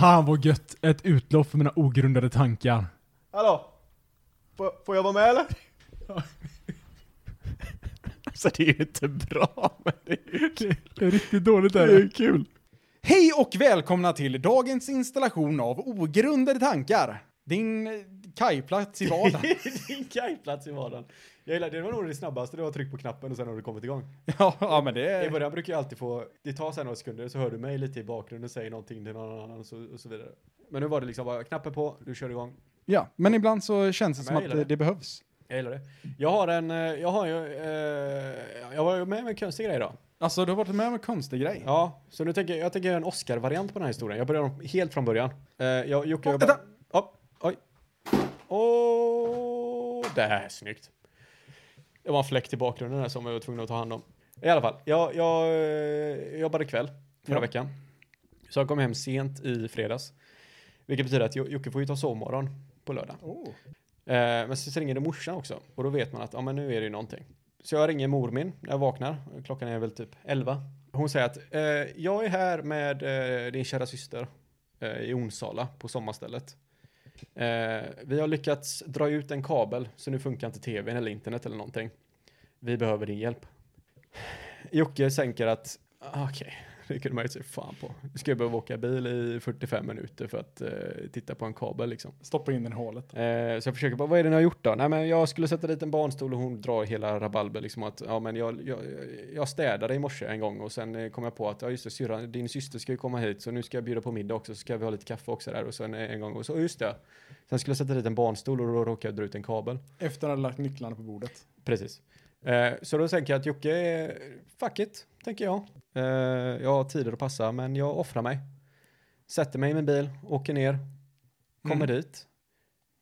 Fan vad gött. Ett utlopp för mina ogrundade tankar. Hallå? Får, får jag vara med eller? alltså det är ju inte bra, men det är ju kul. Det är riktigt dåligt Det är kul. Hej och välkomna till dagens installation av ogrundade tankar. Din kajplats i vardagen. Din kajplats i vardagen. Jag gillar, det var nog det snabbaste, det var tryck på knappen och sen har du kommit igång. ja, ja, men det I är... början brukar jag alltid få, det tar sen några sekunder så hör du mig lite i bakgrunden och säger någonting till någon annan och så, och så vidare. Men nu var det liksom bara knappen på, du kör igång. Ja, men ibland så känns det Ja, som att det, det. behövs. Jag gillar det. Jag har en, eh, jag har ju, eh, jag var ju med med en konstig grej då. Alltså, du har varit med om en konstig grej. Ja, så nu tänker jag, jag tänker göra en Oscar-variant på den här historien. Jag börjar om- helt från början. Uh, jag, Jocke, Åh, jag bara, oh, oj. Åh, det här är snyggt. Det var en fläkt i bakgrunden där som jag var tvungen att ta hand om. I alla fall, jag, jag eh, jobbade kväll förra Ja. veckan. Så jag kom hem sent i fredags. Vilket betyder att Jo- Jocke får ju ta sovmorgon på lördag. Oh. Eh, men så ringer det morsan också och då vet man att ja, men nu är det ju någonting. Så jag ringer mor min när jag vaknar. Klockan är väl typ 11. Hon säger att eh, jag är här med eh, din kära syster eh, i Onsala på sommarstället. Eh, vi har lyckats dra ut en kabel så nu funkar inte tvn eller internet eller någonting. Vi behöver din hjälp. Jocke sänker att ah, okej, okej, det kunde man ju se fan på. Nu ska jag behöva åka bil i 45 minuter för att eh, titta på en kabel liksom. Stoppa in den i hålet. Eh, så jag försöker bara, vad är det ni har gjort då? Nej men jag skulle sätta dit en barnstol och hon drar hela rabalber liksom att, ja men jag, jag, jag städade i morse en gång och sen eh, kom jag på att, ja just det, syrran, din syster ska ju komma hit så nu ska jag bjuda på middag också så ska vi ha lite kaffe också där och sen eh, en gång och så, just det. Sen skulle jag sätta dit en barnstol och då råkade jag dra ut en kabel. Efter att ha lagt nycklarna på bordet. Precis. Eh, så då tänker jag att Jocke, eh, fuck it, tänker jag. Eh, jag har tider att passa, men jag offrar mig. Sätter mig i min bil, åker ner, kommer Mm. dit,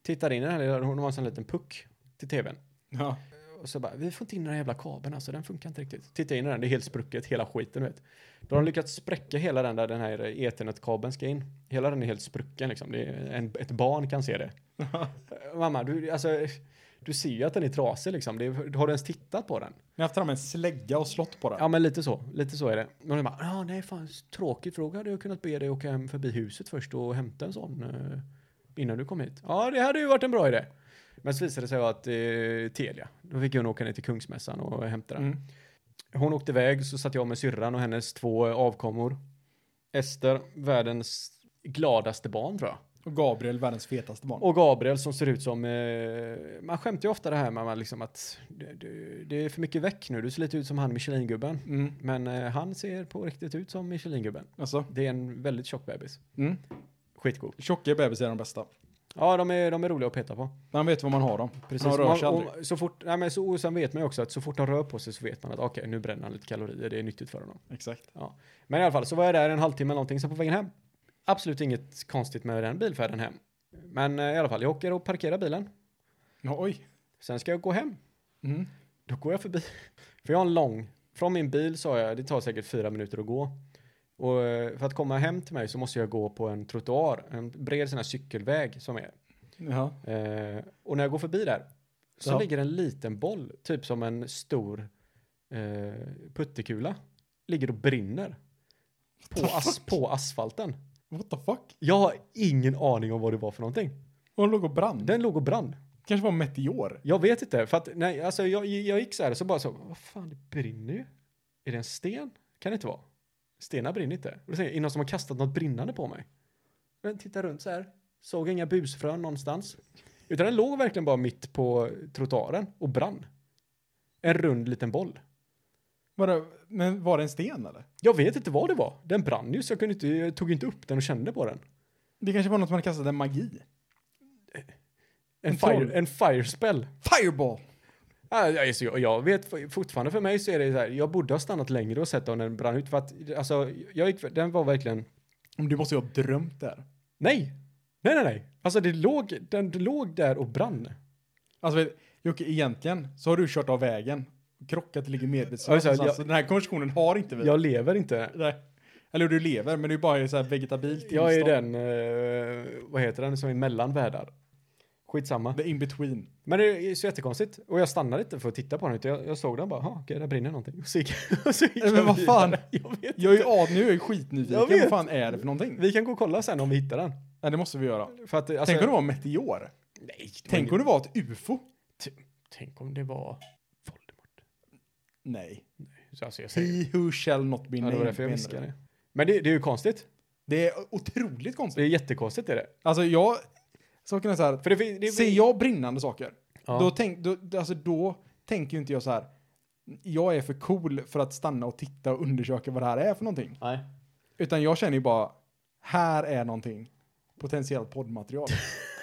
tittar in i den här lilla, hon har en sån liten puck till tvn. Ja. Och så bara, vi får inte in den här jävla kabeln, alltså den funkar inte riktigt. Titta in i den, det är helt sprucket, hela skiten vet. Då har de lyckats spräcka hela den där den här ethernet-kabeln ska in. Hela den är helt sprucken liksom, det är en, ett barn kan se det. Mamma, du, alltså, du ser ju att den är trasig liksom. Är- har du ens tittat på den? Ni har haft fram en slägga och slått på den. Ja men lite så, lite så är det. Och de bara, ja nej fan tråkigt för då hade jag kunnat be dig åka hem förbi huset först och hämta en sån eh, innan du kom hit. Ja det hade ju varit en bra idé. Men så visade det sig att eh, Telia, då fick hon åka ner till Kungsmässan och hämta den. Mm. Hon åkte iväg så satt jag med syrran och hennes två avkommor. Ester, världens gladaste barn tror jag. Och Gabriel, världens fetaste barn. Och Gabriel som ser ut som, eh, man skämtar ju ofta det här med man liksom att det, det, det är för mycket väck nu, du ser lite ut som han Michelin-gubben. Mm. Men eh, han ser på riktigt ut som Michelin-gubben. Alltså. Det är en väldigt tjock bebis. Mm. Skitcool. Tjocka bebisar är de bästa. Ja, de är, de är roliga att peta på. Man vet vad man har dem. Precis. De rör Man- sig aldrig. och, så fort, nej, men så, och sen vet man ju också att så fort de rör på sig så vet man att okej, nu bränner han lite kalorier, det är nyttigt för honom. Exakt. Men i alla fall, så var jag där en halvtimme eller någonting, sen på vägen hem. Absolut inget konstigt med den bilfärden hem. Men eh, i alla fall, jag åker och parkerar bilen. Oj. Sen ska jag gå hem. Mm. Då går jag förbi. För jag har en lång, från min bil sa jag, det tar säkert fyra minuter att gå. Och eh, för att komma hem till mig så måste jag gå på en trottoar, en bred sån här cykelväg som är. Ja. Eh, och när jag går förbi där så Ja. ligger en liten boll, typ som en stor eh, puttekula, ligger och brinner. På, as- på asfalten. What the fuck? Jag har ingen aning om vad det var för någonting. Och den låg och brann. Den låg och brann. kanske var en meteor. Jag vet inte, för att nej, alltså jag, jag gick så här så bara så, vad fan, det brinner ju. Är det en sten? Kan det inte vara? Stenar brinner inte. Och då säger jag, är det någon som har kastat något brinnande på mig? Jag tittade runt så här, såg inga busfrön någonstans. Utan den låg verkligen bara mitt på trottoaren och brann. En rund liten boll. Var det, men var det en sten eller? Jag vet inte vad det var. Den brann ju så jag, kunde inte, jag tog inte upp den och kände på den. Det kanske var något man en magi. En, En fire, en fire spell. Fireball! Ja, alltså, jag, jag vet fortfarande för mig så är det så här, jag borde ha stannat längre och sett om den brann ut för att, alltså, jag gick, den var verkligen, Men Du måste ju ha drömt där. nej, nej, nej, nej, alltså det låg, den låg där och brann. Alltså Jocke, egentligen så har du kört av vägen. Krockat och ligger Ja, medvetslös. så här, någonstans. jag- Så den här konversationen har inte vi. Jag lever inte. Nej. Eller du lever, men du är bara i så här vegetabilt Jag är tillstånd. den, eh, vad heter den, som är mellan världar. Skitsamma. The in between. Men det är så jättekonstigt. Och jag stannade inte för att titta på den, utan jag, jag såg den bara, "Jaha, okej, där brinner någonting. Och så gick, och så gick Men jag vad fan? Jag vet Jag är ad, nu är jag ju skitnyfiken. Jag. Vad fan är det för någonting? Vi kan gå och kolla sen om vi hittar den. Ja, det måste vi göra. För att, alltså, Tänk om det var en meteor. Nej, det Tänk om det var ett ufo. Tänk om det var. Nej. Så alltså jag säger, He who shall not be ja, named. det var därför jag menar viskade. Men det, det är ju konstigt. Det är otroligt Det konstigt. är jättekonstigt är det. Alltså jag, saken är så här, För det, det ser jag brinnande saker, Ja. då, tänk, då, alltså då tänker ju inte jag så här, jag är för cool för att stanna och titta och undersöka vad det här är för någonting. Nej. Utan jag känner ju bara, här är någonting, potentiellt poddmaterial.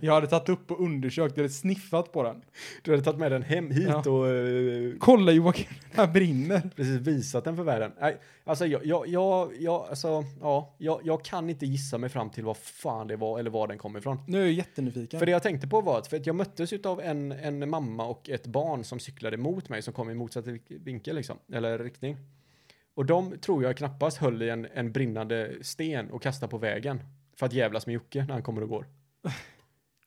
jag hade tagit upp och undersökt, jag hade sniffat på den. Du hade tagit med den hem hit Ja. och eh, Kolla Joakim, den här brinner. precis visat den för världen. Nej, alltså jag, jag, jag, jag, alltså, ja, jag, jag kan inte gissa mig fram till vad fan det var eller var den kom ifrån. Nu är jag jättenyfiken. För det jag tänkte på var att, för att jag möttes av en, en mamma och ett barn som cyklade mot mig som kom i motsatt vinkel liksom, eller riktning. Och de tror jag knappast höll i en, en brinnande sten och kastade på vägen för att jävlas med Jocke när han kommer och går.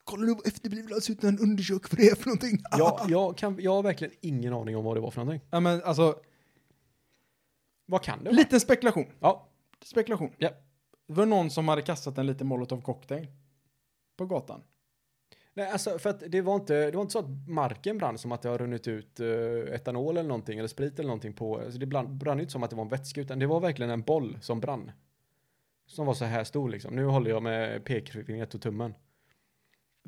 Kolla nu vad efterblivna ut när en undersöker vad det är för någonting. Jag, jag, kan, jag har verkligen ingen aning om vad det var för någonting. Ja men alltså, Vad kan det vara? liten spekulation. Ja, Spekulation. Ja. Det var någon som hade kastat en liten molotov cocktail på gatan. Nej, alltså för att det var inte, det var inte så att marken brann som att det har runnit ut uh, etanol eller någonting eller sprit eller någonting på, alltså det brann, brann ju inte som att det var en vätska utan det var verkligen en boll som brann. Som var så här stor liksom. Nu håller jag med pekfingret och tummen.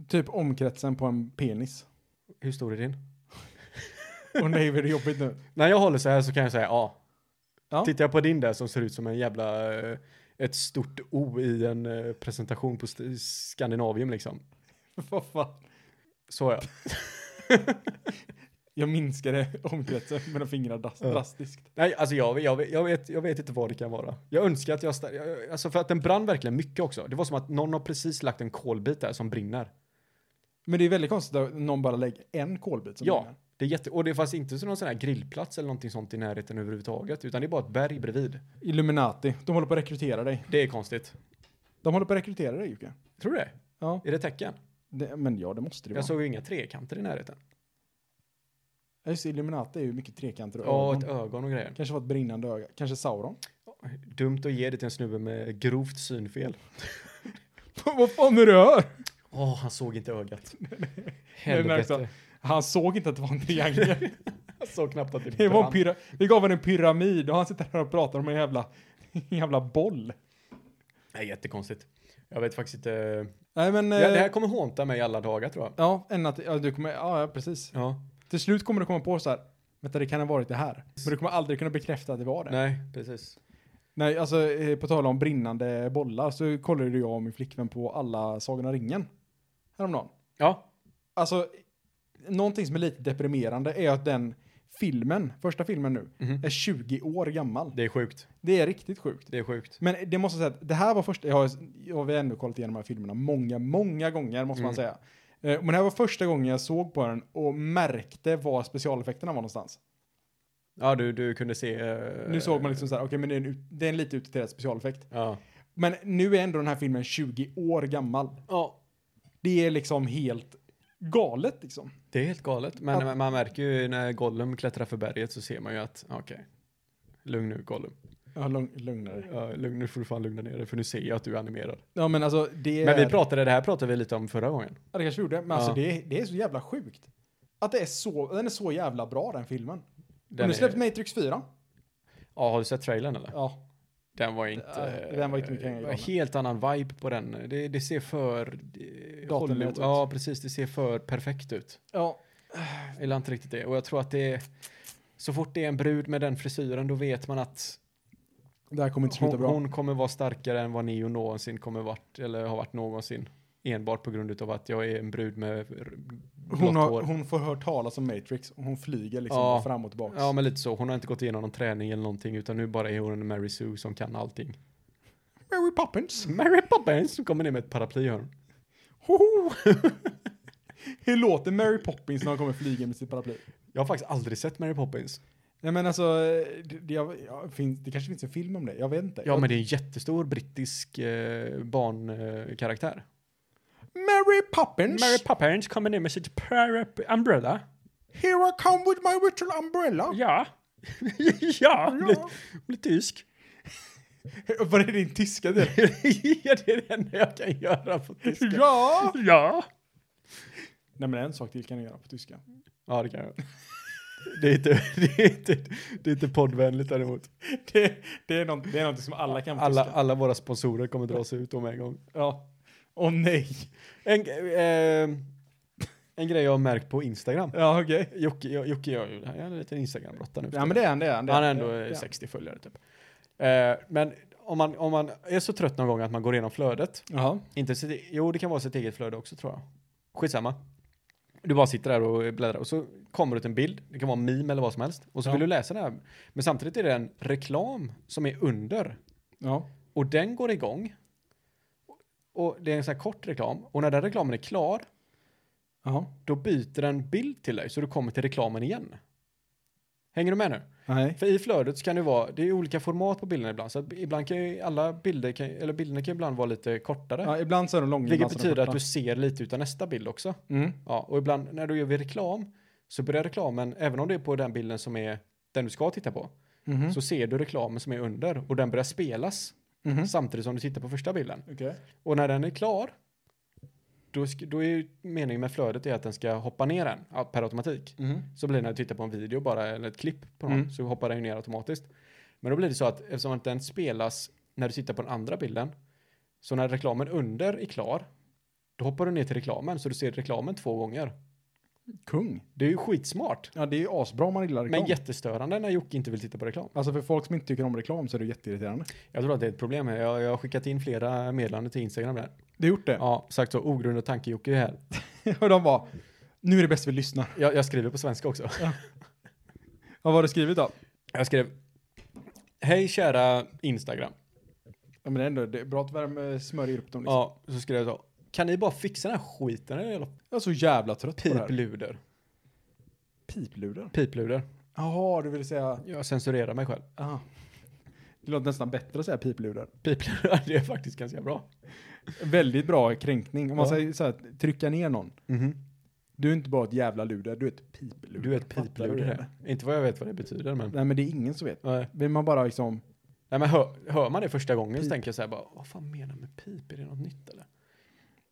Typ omkretsen på en penis. Hur stor är din? Och nej är det jobbigt nu. När jag håller så här så kan jag säga ja. Ja. Tittar jag på din där som ser ut som en jävla, eh, ett stort O i en eh, presentation på Skandinavium liksom. Vad fan. Så ja. Jag minskade omkretsen med mina fingrar dras- Ja. drastiskt. Nej, alltså jag, jag, vet- jag, vet, jag vet inte vad det kan vara. Jag önskar att jag, alltså för att den brann verkligen mycket också. Det var som att någon har precis lagt en kolbit där som brinner. Men det är väldigt konstigt att någon bara lägger en kolbit som Ja. Det är jätte, och det fanns inte så någon sån här grillplats eller någonting sånt i närheten överhuvudtaget, utan det är bara ett berg bredvid. Illuminati. De håller på att rekrytera dig. Det är konstigt. De håller på att rekrytera dig Jocke. Tror du det? Ja. Är det tecken? Det, men ja, det måste det vara. Jag såg ju inga trekanter i närheten. Ja, Just Illuminati är ju mycket trekanter och Ja, ögon. ett ögon och grejer. Kanske var ett brinnande öga. Kanske Sauron. Dumt att ge det till en snubbe med grovt synfel. Vad fan är det här? Åh, han såg inte ögat. Helvete. Han såg inte att det var en triangel. Han såg knappt att det, Det var en brann. pyra Vi gav honom en pyramid och han sitter här och pratar om en jävla, en jävla boll. Det är jättekonstigt. Jag vet faktiskt inte. Nej men, Ja, det här eh, kommer hånta mig alla dagar tror jag. ja, en natt, ja, du kommer, ja, precis. Ja, Till slut kommer du komma på så här, vänta det kan ha varit det här. Men du kommer aldrig kunna bekräfta att det var det. Nej, nej, precis. alltså eh, på tal om brinnande bollar så kollade jag och min flickvän på alla Sagan om ringen. Häromdagen. Ja, Alltså, någonting som är lite deprimerande är att den filmen, första filmen nu, Mhm. är 20 år gammal. det är sjukt. Det är riktigt sjukt. Det är sjukt. Men det måste säga att det här var första, jag har, jag har ändå kollat igenom de här filmerna många, många gånger måste man Mm. säga. Eh, Men det här var första gången jag såg på den och märkte var specialeffekterna var någonstans. Ja, du, du kunde se. eh, Nu såg man liksom så här, okej men det är, en, det är en lite utdaterad specialeffekt. Ja. Men nu är ändå den här filmen 20 år gammal. ja. Det är liksom helt galet liksom. Det är helt galet. Men Ja. man- märker ju när Gollum klättrar för berget så ser man ju att, okej. Lugn nu Gollum. Ja, lugn, lugnare. Ja, lugn, nu får du fan lugna ner dig för nu ser jag att du är animerad. Ja men alltså det är... Men vi pratade, det här pratade vi lite om förra gången. Ja, det kanske vi gjorde. Men alltså Ja. det, är- det är så jävla sjukt. Att det är så, den är så jävla bra den filmen. Den och nu är- släpps Matrix 4. Ja, har du sett trailern eller? Ja. Den var inte... Den var inte mycket hänga i Helt annan vibe på den. Det, det ser för... eh, Hollywood-. Ja, precis. Det ser för perfekt ut. Ja. Gillar inte riktigt det. Och jag tror att det är... Så fort det är en brud med den frisyren, då vet man att Det här kommer inte sluta hon, bra. hon kommer vara starkare än vad Neo någonsin kommer varit, eller har varit någonsin. Enbart på grund av att jag är en brud med blått Hon, har, hår. hon får hört talas om Matrix och hon flyger liksom Ja. fram och tillbaka. Ja, men lite så. Hon har inte gått igenom någon träning eller någonting, utan nu bara är hon en Mary Sue som kan allting. Mary Poppins. Mary Poppins som kommer ner med ett paraply hör! Hur låter Mary Poppins när hon kommer flyga med sitt paraply? Jag har faktiskt aldrig sett Mary Poppins. Nej men alltså, det, det, jag- jag, finns, det kanske finns en film om det, jag vet inte. Ja, men det är en jättestor brittisk eh, barnkaraktär. Mary Poppins. Mary Poppins kommer ner med sitt umbrella. Here I come with my little umbrella. Ja. ja, blir, blir tysk. Vad är din tyska del? ja, det är det enda jag kan göra på tyska. ja! Ja. Nej men en sak till kan jag göra på tyska. Ja, det kan jag. Det är inte, det är inte, det är inte poddvänligt däremot. Det, det, är något, det är något som alla kan på Alla, tyska. alla våra sponsorer kommer dra sig ut om en gång. Ja. Åh nej. En, eh, en grej jag har märkt på Instagram. Ja okej. Jocke, Jocke gör ju det här. Jag är en liten Instagram-brottare nu. Ja men det är han, det är han. det han är han, ändå det är han. 60 följare typ. Eh, men om man, om man är så trött någon gång att man går igenom flödet. Jaha. Inte sitt, jo, det kan vara sitt eget flöde också tror jag. Skitsamma. Du bara sitter där och bläddrar och så kommer det ut en bild. Det kan vara en meme eller vad som helst. Och så Ja. vill du läsa det här. Men samtidigt är det en reklam som är under. Ja. Och den går igång. Och det är en sån här kort reklam. Och när den reklamen är klar, Jaha. då byter den bild till dig så du kommer till reklamen igen. Hänger du med nu? Nej. För i flödet så kan det vara, det är olika format på bilderna ibland. Så ibland kan ju alla bilder, kan, eller bilderna kan ibland vara lite kortare. Ja, ibland så är de långa. vilket betyder att du ser lite utav nästa bild också. Mm. Ja, och ibland när du gör vid reklam så börjar reklamen, även om det är på den bilden som är den du ska titta på, Mhm. så ser du reklamen som är under och den börjar spelas Mhm. samtidigt som du tittar på första bilden. Okej. Och när den är klar, då, då är ju meningen med flödet är att den ska hoppa ner den per automatik. Mhm. Så blir det när du tittar på en video bara, eller ett klipp på någon, Mm. så hoppar den ner automatiskt. Men då blir det så att eftersom att den spelas när du tittar på den andra bilden, så när reklamen under är klar, då hoppar du ner till reklamen, så du ser reklamen två gånger. Kung. Det är ju skitsmart. Ja, det är ju asbra om man gillar reklam. Men jättestörande när Jocke inte vill titta på reklam. Alltså för folk som inte tycker om reklam så är det jätteirriterande. Jag tror att det är ett problem här. Jag, jag har skickat in flera meddelanden till Instagram där. Det har gjort det? Ja, sagt så, ogrundad tanke Jocke är här. Och de bara, nu är det bäst vi lyssnar. Jag, jag skriver på svenska också. Vad var det skrivit då? Jag skrev, hej kära Instagram. Ja, men ändå det är bra att värme smörjer upp dem. Liksom. Ja, så skrev jag så. Kan ni bara fixa den här skiten? Jag är så jävla trött på det här. pipluder. Pipluder? Pipluder. Jaha, du vill säga... Jag censurerar mig själv. Aha. Det låter nästan bättre att säga pipluder. Pipluder, det är faktiskt ganska bra. Väldigt bra kränkning. Om man Ja. säger så här, trycka ner någon. Du är inte bara ett jävla luder, du är ett pipluder. Du är ett pipluder. Inte vad jag vet vad det betyder, men. Nej, men det är ingen som vet. Nej. Vill man bara liksom... Nej, men hör, hör man det första gången så Pip. tänker jag så här bara, vad fan menar med pip? Är det något nytt eller?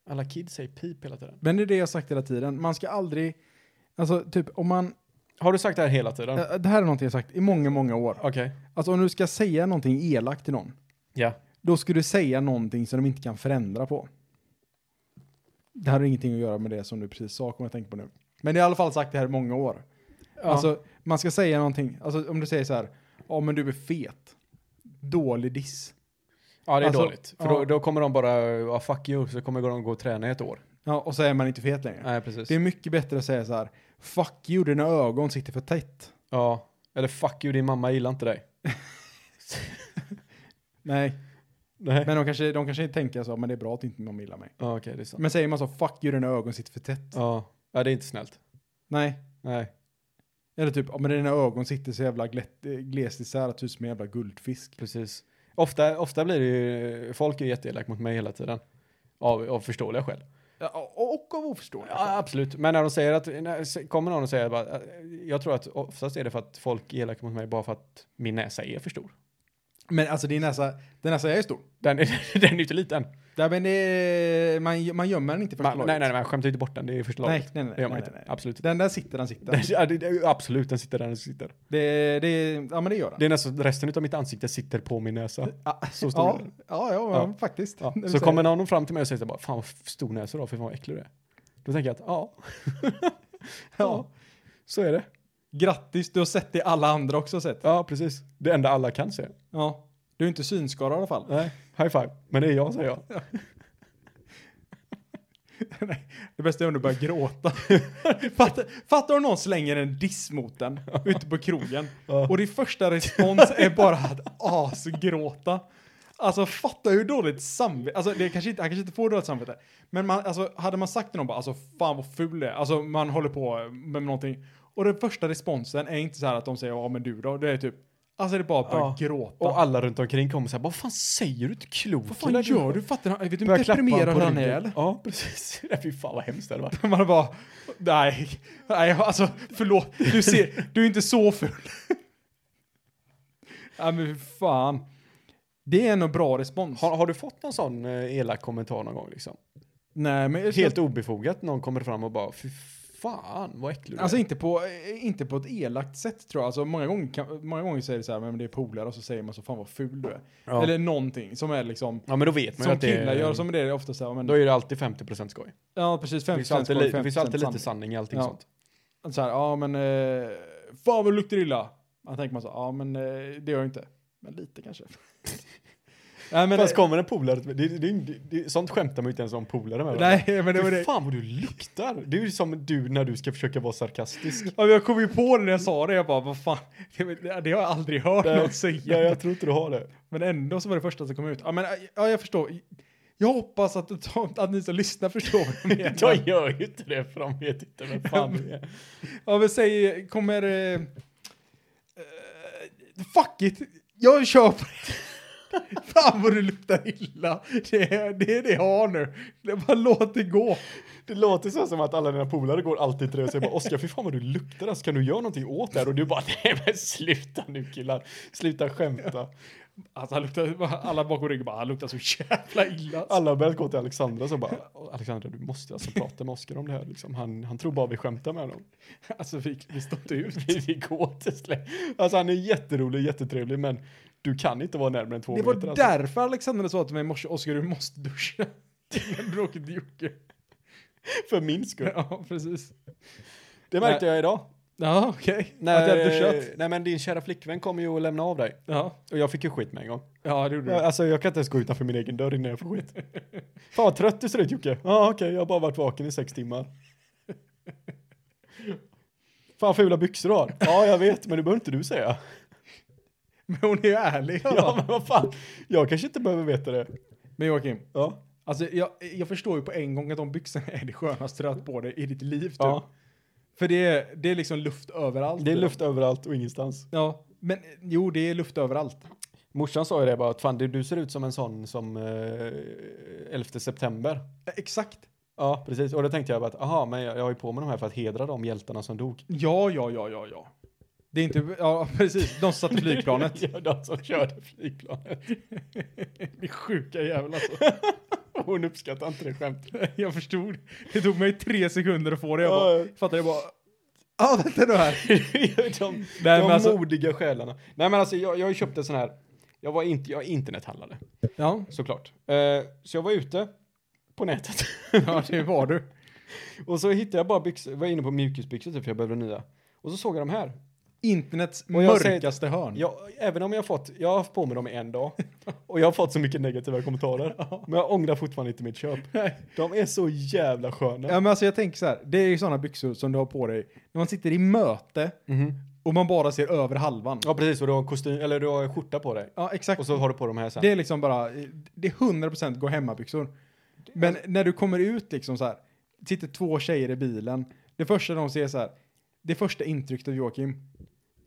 Alla kids säger pip hela tiden. Men det är det jag har sagt hela tiden. Man ska aldrig... Alltså, typ om man... Har du sagt det här hela tiden? Äh, Det här är någonting jag har sagt i många, många år. Okej. Alltså om du ska säga någonting elakt till någon, Ja. då ska du säga någonting som de inte kan förändra på. Det här har ingenting att göra med det som du precis sa, kommer jag tänka på nu. Men jag har i alla fall sagt det här i många år. ja. Alltså, man ska säga någonting, alltså om du säger så här, ja men du är fet. Dålig diss. Ja, det är alltså, dåligt. För ja. då, då kommer de bara, ja, fuck you, så kommer de gå och träna i ett år. Ja, och så är man inte fet längre. Nej, precis. Det är mycket bättre att säga så här, fuck you, dina ögon sitter för tätt. Ja. Eller fuck you, din mamma gillar inte dig. Nej, Nej. men de kanske, de kanske tänker så, men det är bra att inte mamma gillar mig. Ja, okej, det är sant. Men säger man så, fuck you, dina ögon sitter för tätt. Ja. ja, det är inte snällt. Nej. Nej. Eller typ, ja men dina ögon sitter så jävla glätt, glest isär att du är som en jävla guldfisk. Precis. Ofta, ofta blir det ju, folk är jätteelaka mot mig hela tiden. Av, av förståeliga skäl. Ja, och, av oförståeliga Ja, absolut. Men när de säger att, när, kommer någon och säger bara, jag tror att oftast är det för att folk är elaka mot mig bara för att min näsa är för stor. Men alltså din näsa, din näsa är stor. Den är, den är ju inte liten. Ja, men det man, man gömmer den inte första Man, laget. nej, nej, nej, man skämtar inte bort den. Det är första nej, laget. nej, nej, Det gör man nej, inte. nej, nej. Absolut. Den där sitter, den sitter. Den, ja, det, absolut, den sitter där den sitter. Det, det, ja men det gör den. Det är nästan resten av mitt ansikte sitter på min näsa. ja, Så stor ja, ja, ja, Ja. faktiskt. Ja. Så kommer någon fram till mig och säger så bara, fan vad stor näsa har, för fan vad äcklig du är. Då tänker jag att, ja. ja, så är det. Grattis, du har sett det alla andra också har sett. Ja, precis. Det enda alla kan se. Ja. Du är inte synskadad i alla fall. Nej, high five. Men det är jag, säger jag. Nej, det bästa är om du börjar gråta. Fatta, fattar om någon slänger en diss mot den ute på krogen och din första respons är bara att asgråta. Alltså fatta hur dåligt samvete, alltså det kanske inte, han kanske inte får dåligt samvete. Men man, alltså, hade man sagt till någon bara, alltså fan vad ful det är, alltså man håller på med någonting. Och den första responsen är inte så här att de säger, ja men du då, det är typ, Alltså det bara att börja Ja. gråta. Och alla runt omkring kommer säga, vad fan säger du? Inte klokt? Vad fan gör du? Fattar du? Vet du hur Börjar deprimerad han är eller? Ja, precis. Nej, Fy fan vad hemskt det varit. Man bara, nej, nej, alltså förlåt, du ser, du är inte så full. Nej men fy fan. Det är en bra respons. Har, har du fått någon sån eh, elak kommentar någon gång liksom? Nej men Helt obefogat, någon kommer fram och bara, fy fan vad äcklig du Alltså är." inte på, eh, inte på ett elakt sätt tror jag. Alltså många gånger, kan, många gånger säger det så här, men det är polare och så säger man så fan vad ful du är. Ja. Eller någonting som är liksom, ja men då vet man ju som att det killar är, gör, som det är ofta så här, men, Då är det alltid 50% skoj. ja precis, Det 50% finns alltid, skoj, li- det finns alltid 50% lite sanning i allting Ja. sånt. Så här, ja men, eh, fan vad det luktar illa. Man tänker man så, ja men eh, det gör jag inte. Men lite kanske. Nej men, Fast kommer en polare, det, det, det, det, det, sånt skämtar man ju inte ens om polare med. nej men det var det. fan vad du luktar! Det är ju som du när du ska försöka vara sarkastisk. Ja, jag kom ju på det när jag sa det, jag bara, vad fan, det, det har jag aldrig hört Nej, någon säga. Nej, jag tror inte du har det. Men ändå så var det första som kom ut. Ja, men ja, jag förstår. Jag hoppas att, att ni som lyssnar förstår vad jag menar. Jag gör ju inte det för de vet inte vem fan du är. Ja, men säg, kommer... Eh, fuck it! Jag kör på det. Fan vad du luktar illa. Det är det, är det jag har nu. Det bara låt det gå. Det låter så som att alla dina polare går alltid till dig och säger bara Oskar, fy fan vad du luktar, alltså, kan du göra någonting åt det här? Och du bara, nej men sluta nu killar, sluta skämta. Alltså han luktar, alla bakom ryggen bara, han luktar så jävla illa. Alla har börjat gå till Alexandra så bara, Alexandra du måste alltså prata med Oskar om det här liksom. Han, han tror bara vi skämtar med honom. Alltså vi, vi står inte ut. Vi, vi går till släkt. Alltså han är jätterolig, jättetrevlig men du kan inte vara närmare än två Det var meter. Alltså. därför Alexander sa till mig i morse, Oskar du måste duscha. Innan du åker till Jocke. För min skull. Ja, precis. Det märkte jag idag. Ja, okej. Att hade duschat. nej men din kära flickvän kom ju och lämnade av dig. Ja, Och jag fick ju skit med en gång. ja det gjorde du. Alltså jag kan inte ens gå utanför min egen dörr innan jag får skit. Fan vad trött du ser ut Jocke. Ja okej, jag har bara varit vaken i sex timmar. Fan fula byxor du har. Ja jag vet, men det behöver inte du säga. Men hon är ju ärlig. Ja Ja. men vad fan. Jag kanske inte behöver veta det. Men Joakim, Ja. alltså jag, jag förstår ju på en gång att de byxorna är det skönaste du har på dig i ditt liv. Typ. ja. För det är, det är liksom luft överallt. Det är i luft överallt och ingenstans. Ja, men jo, det är luft överallt. Morsan sa ju det bara att fan du, du ser ut som en sån som eh, 11 september. Exakt. Ja precis, och då tänkte jag bara att aha men jag, jag har ju på mig de här för att hedra de hjältarna som dog. Ja, ja, ja, ja, ja. Det är inte, ja precis, de som satt i flygplanet. ja, de som körde flygplanet. det är sjuka jävlar alltså. Hon uppskattar inte det skämtet. Jag förstod. Det tog mig tre sekunder att få det. Jag Ja, bara, ja. fattade jag bara, ja vänta nu här. de Nej, de alltså- modiga själarna. Nej men alltså jag, jag en sån här, jag var inte, jag är internethandlare, Ja, såklart. Eh, så jag var ute på nätet. ja det var du. och så hittade jag bara byxor, var inne på mjukisbyxor typ för jag behövde nya. Och så såg jag de här. Internets jag säger- mörkaste hörn. Jag, även om jag har fått, jag har haft på mig dem i en dag. Och jag har fått så mycket negativa kommentarer. Men jag ångrar fortfarande inte mitt köp. Nej. De är så jävla sköna. Ja men alltså jag tänker så här, det är ju sådana byxor som du har på dig när man sitter i möte Mhm. och man bara ser över halvan. Ja precis, och du har kostym, eller du har skjorta på dig. Ja exakt. Och så har du på de här sen. Det är liksom bara, det är 100% gå hemma-byxor. Men när du kommer ut liksom så här, sitter två tjejer i bilen, det första de ser så här, det första intrycket av Joakim,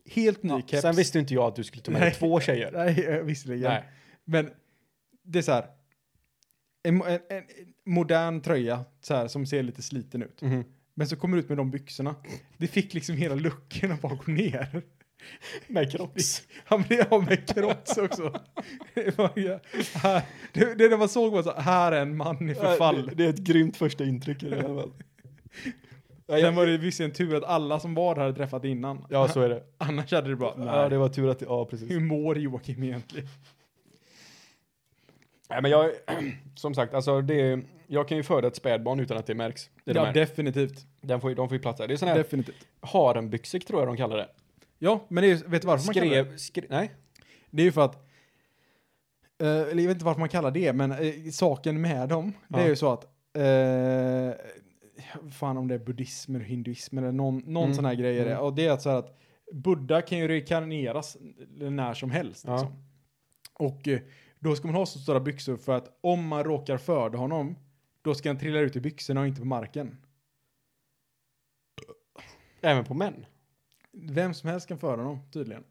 helt ny Ja, keps. Sen visste inte jag att du skulle ta med dig två tjejer. Nej, eh, visserligen. Nej. Men det är så här, en, en, en modern tröja så här, som ser lite sliten ut. Mhm. Men så kommer du ut med de byxorna. Det fick liksom hela bara gå ner. Med crocs. Han blev av med crocs också. Det, var, ja, här, det, det man såg var så här är en man i förfall. Det, det är ett grymt första intryck i alla fall. Ja, Sen var det visserligen tur att alla som var där hade träffat innan. ja, så är det. Annars hade det bara, nej. Ja, det var tur att, ja precis. Hur mår Joakim egentligen? Nej, men jag, som sagt, alltså det, jag kan ju föda ett spädbarn utan att det märks. Det ja, de, definitivt. Den får, de får ju plats där. Det är sån här Definitivt. harembyxor tror jag de kallar det. Ja, men det är, vet du varför man kallar det? Skrev, skre, nej? Det är ju för att, eh, eller jag vet inte varför man kallar det, men eh, saken med dem, det Ja. är ju så att, eh, fan om det är buddhism eller hinduism eller någon, någon Mm. sån här grejer, Mm. och det är att så här att Buddha kan ju reinkarneras när som helst. Ja. Liksom. Och eh, då ska man ha så stora byxor för att om man råkar föda honom, då ska han trilla ut i byxorna och inte på marken. Även på män? Vem som helst kan föda honom, tydligen.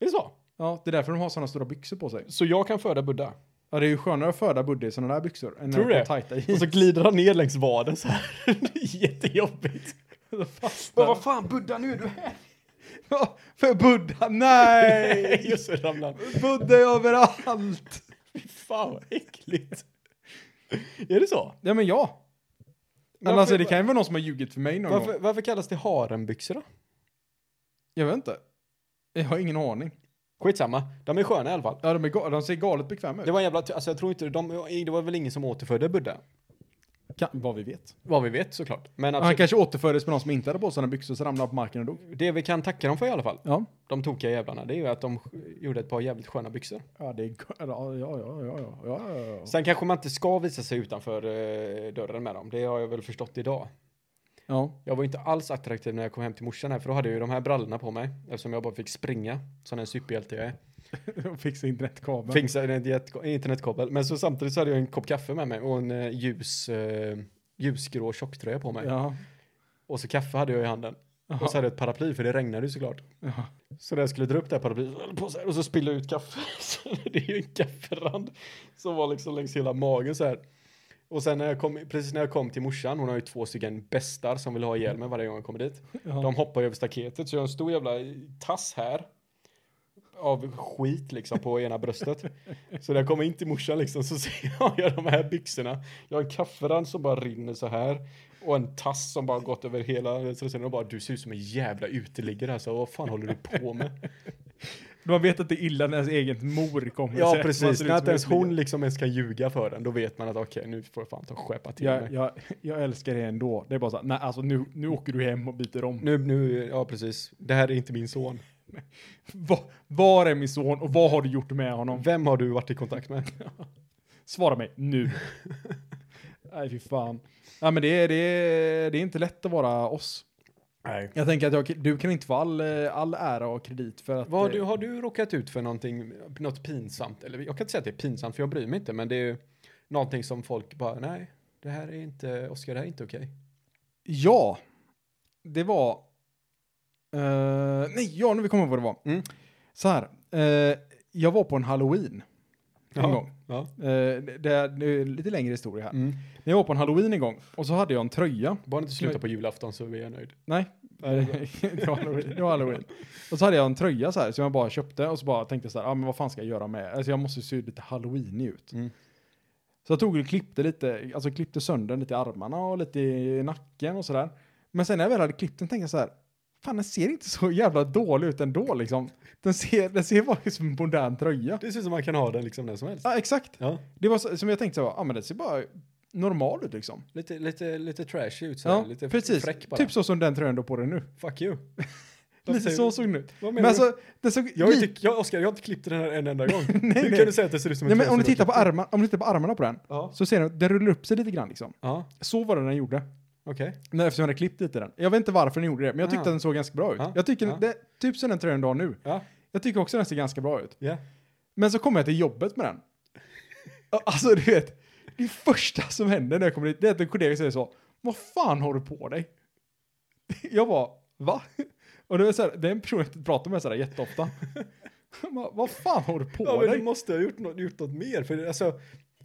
Är det så? Ja, det är därför de har sådana stora byxor på sig. Så jag kan föda Buddha? Ja, det är ju skönare att föda Budde i sådana där byxor än Tror du det? Och så glider han ner längs vaden så här. Det är jättejobbigt. Men vad fan, Buddha, nu är du här. Ja, för Buddha, nej! Just det, ramlar han. Buddha är överallt! Fy fan vad äckligt. Är det så? Ja, men ja. Men Varför- alltså, det kan ju vara någon som har ljugit för mig någon Varför, gång. varför kallas det harembyxor då? Jag vet inte. Jag har ingen aning. Skitsamma, de är sköna i alla fall. Ja, de, är de ser galet bekväma ut. Det var en jävla, alltså jag tror inte, de, det var väl ingen som återfödde Buddha? Kan, vad vi vet. Vad vi vet såklart. Men Han absolut, kanske återfördes med någon som inte hade på sig sina byxor så ramlade han på marken och dog. det vi kan tacka dem för i alla fall, Ja. de tokiga jävlarna, det är ju att de gjorde ett par jävligt sköna byxor. Ja, det är... ja, ja, ja, ja, ja, ja. Sen kanske man inte ska visa sig utanför eh, dörren med dem, det har jag väl förstått idag. Ja. Jag var inte alls attraktiv när jag kom hem till morsan här, för då hade jag ju de här brallorna på mig, eftersom jag bara fick springa, som en superhjälte jag är. Fixa internetkabeln. Fixa en jet- internetkabel, men så samtidigt så hade jag en kopp kaffe med mig och en eh, ljus, eh, ljusgrå tjocktröja på mig. Ja. Och så kaffe hade jag i handen. Och så hade jag ett paraply, för det regnade ju såklart. ja. Så när jag skulle dra upp det här paraplyet på så här, och så spillde jag ut kaffe. Så det är ju en kafferand som var liksom längs hela magen så här. Och sen när jag kom, precis när jag kom till morsan, hon har ju två stycken bästar som vill ha ihjäl mig varje gång jag kommer dit. Ja. De hoppar ju över staketet så jag har en stor jävla tass här. Av skit liksom på ena bröstet. Så när jag kommer in till morsan liksom så ser jag de här byxorna. Jag har en kafferand som bara rinner så här. Och en tass som bara gått över hela. Så sen bara du ser ut som en jävla uteliggare alltså. Vad fan håller du på med? Man vet att det är illa när ens egen mor kommer Ja precis, när ens hon liksom ens kan ljuga för den. Då vet man att okej nu får jag fan ta och skärpa till mig. Jag, jag, jag älskar det ändå. Det är bara så här, nej alltså nu, nu åker du hem och byter om. Nu, nu, ja precis. Det här är inte min son. Va, var är min son och vad har du gjort med honom? Vem har du varit i kontakt med? Svara mig nu. nej fy fan. Ja men det det, det är inte lätt att vara oss. Nej. Jag tänker att jag, du kan inte få all, eh, all ära och kredit för att... Vad har eh, du, har du råkat ut för någonting, något pinsamt? Eller jag kan inte säga att det är pinsamt för jag bryr mig inte, men det är ju någonting som folk bara, nej, det här är inte, Oskar, det här är inte okej. Ja. Det var... eh, nej, ja nu vi kommer ihåg vad det var. Mm. Så här. eh, jag var på en halloween. En Ja. gång. Ja. Eh, det, är, lite längre historia här. Mm. När jag var på en halloween en gång och så hade jag en tröja. Bara inte sluta på julafton så är jag nöjd. Nej, det var halloween. Det var halloween. Och så hade jag en tröja så här som jag bara köpte och så bara tänkte så här, ah, men vad fan ska jag göra med? Alltså jag måste se lite halloween ut. Mm. Så jag tog och klippte lite, alltså klippte sönder lite i armarna och lite i nacken och sådär. Men sen när jag väl hade klippt den tänkte jag så här, fan den ser inte så jävla dålig ut ändå liksom. Den ser, den ser bara ut som en modern tröja. Det ser ut som man kan ha den liksom när som helst. Ja, exakt. Ja. Det var så, som jag tänkte så, ja men den ser bara normal ut liksom. Lite, lite, lite trashy ut så här. Ja, lite precis. fräck bara. Typ så som den tröjan du på dig nu. Fuck you. Lite så såg den ut. Vad Men du? alltså, den såg Jag, lite- inte, jag, Oskar, jag har inte klippt den här en enda gång. Nej, Hur nej. kan du säga att det ser ut som en Nej, men tröja om du tittar på, armar, om du tittar på armarna på den Ja, så ser du den rullar upp sig lite grann liksom. ja Så var det den gjorde. Okej. När, eftersom jag hade klippt lite den. Jag vet inte varför den gjorde det, men jag tyckte Ah. att den såg ganska bra ut. Ja, Jag tycker ja. det, typ som den tröjan du har nu. Ja, Jag tycker också den ser ganska bra ut. ja. Men så kommer jag till jobbet med den. Alltså du vet, det första som händer när jag kommer dit, det är att en kollega säger så. Vad fan har du på dig? Jag bara, va? Och det är, så här, det är en person jag pratar med sådär jätteofta. Vad fan har du på Ja, men dig? du måste ha gjort något, gjort något mer. För det- alltså,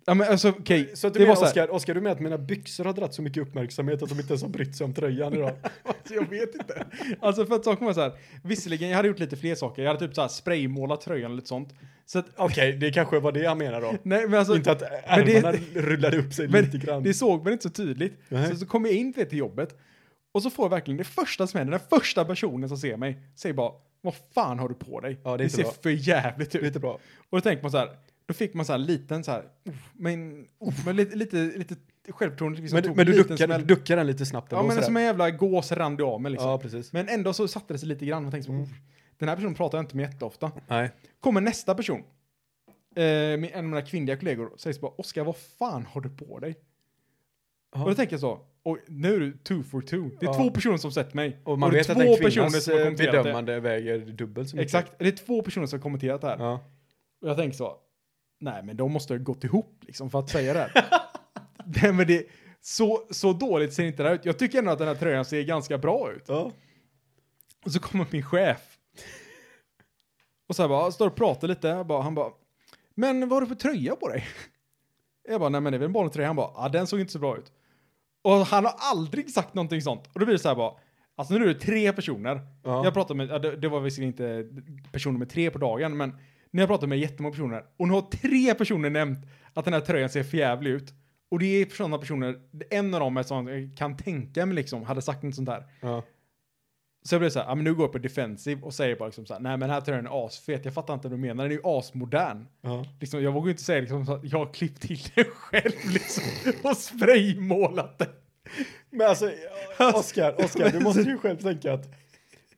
Ja men alltså okej, så att du det var menar, här, Oskar, Oskar, du menar att mina byxor har dragit så mycket uppmärksamhet att de inte ens har brytt sig om tröjan idag? Alltså, jag vet inte. Alltså för att saken var så här, visserligen jag hade gjort lite fler saker, jag hade typ så här spraymålat tröjan och lite sånt. Så att, Okej, det kanske var det han menar då. nej men alltså, inte att men det- ärmarna rullade upp sig lite grann. det såg man inte så tydligt. Nej. Så, så kom jag in till jobbet, och så får jag verkligen det första som händer, den första personen som ser mig, säger bara, vad fan har du på dig? Ja, det är det inte ser bra. för jävligt ut. Lite bra. Och då tänker man så här, då fick man så här liten så här, men, men lite, lite, lite självförtroende. Liksom, Men, du- men du duckar, smäll. du duckar den lite snabbt Ja men som en jävla gås rann det av mig liksom. Ja, precis. Men ändå så satte det sig lite grann och tänkte så, Mm. "Uff, den här personen pratar jag inte med jätteofta. Nej. Kommer nästa person, eh, med en av mina kvinnliga kollegor, och säger så bara, Oskar vad fan har du på dig? Ja. Och då tänker jag så, och nu är du two for two. Det är Ja. två personer som sett mig. Och man är vet att en kvinnas eh, kommenterat det. bedömande väger dubbelt så mycket. Exakt, det är två personer som har kommenterat det här. Ja. Och jag tänker så, nej men de måste ha gått ihop liksom för att säga det nej men det, så, så dåligt ser inte det här ut. Jag tycker ändå att den här tröjan ser ganska bra ut. ja. Och så kommer min chef. Och så här bara, står och pratar lite, jag bara, han bara, men vad har du för tröja på dig? Jag bara, nej men det är väl en vanlig tröja. Han bara, ja den såg inte så bra ut. Och han har aldrig sagt någonting sånt. Och då blir det så här bara, alltså nu är det tre personer. Ja. Jag pratade med, det, det var visserligen inte personer med tre på dagen, men när jag pratade med jättemånga personer, och nu har tre personer nämnt att den här tröjan ser förjävlig ut. Och det är sådana personer, en av dem är sån, jag kan tänka mig liksom, hade sagt något sånt där. Ja. Så jag blev så här, ja men nu går jag på defensive och säger bara liksom så här, nej men den här tröjan är asfet, jag fattar inte vad du menar, den är ju asmodern. Ja. Liksom, jag vågar ju inte säga liksom, så att jag har klippt till den själv liksom, och spraymålat den. Men alltså, Oskar, Oskar, du måste ju själv tänka att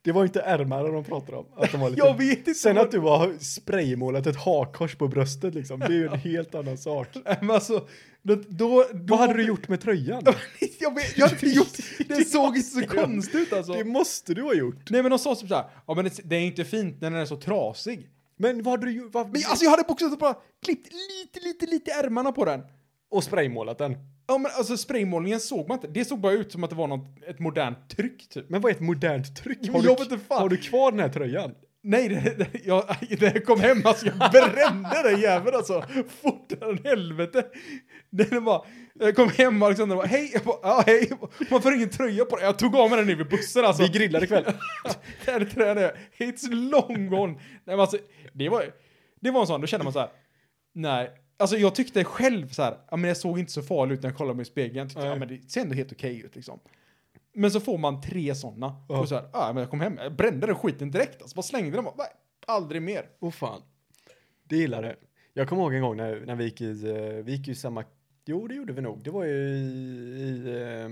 det var inte ärmarna de pratade om. Att de var lite... Jag vet inte. Sen vad- att du har spraymålat ett hakkors på bröstet liksom, det är ju en helt annan sak. Nej, men alltså, då, då, Vad hade du gjort med tröjan? jag, vet, jag har inte gjort, det såg inte så konstigt ut alltså. Det måste du ha gjort. Nej men de sa typ såhär, ja men det, det är inte fint när den är så trasig. Men vad hade du gjort? Vad... Men alltså jag hade bokstavligt bara klippt lite, lite, lite ärmarna på den. Och spraymålat den. Ja men alltså spraymålningen såg man inte, det såg bara ut som att det var något, ett modernt tryck typ. Men vad är ett modernt tryck? Har, jag du, vet inte fan. har du kvar den här tröjan? Nej, det, det, jag, jag kom hem, alltså jag brände den jäveln alltså. Fortare än helvete. Den var, jag kom hem och Alexander bara, hej, jag bara, ja hej. Man får ingen tröja på det. Jag tog av mig den nu vid bussen alltså. Vi grillade ikväll. Den tröjan är, it's long gone. Nej men alltså, det var, det var en sån, då kände man så här, nej. Alltså jag tyckte själv så här, ja men jag såg inte så farlig ut när jag kollade mig i spegeln. Jag tyckte, Nej. ja men det ser ändå helt okej ut liksom. Men så får man tre sådana. Ja. Och så här, ja men jag kom hem, jag brände den skiten direkt alltså. Bara slängde den bara, nej, aldrig mer. Åh fan. Det gillar det. Jag kommer ihåg en gång när, när vi gick i, eh, vi gick i samma, jo det gjorde vi nog. Det var ju i, i eh,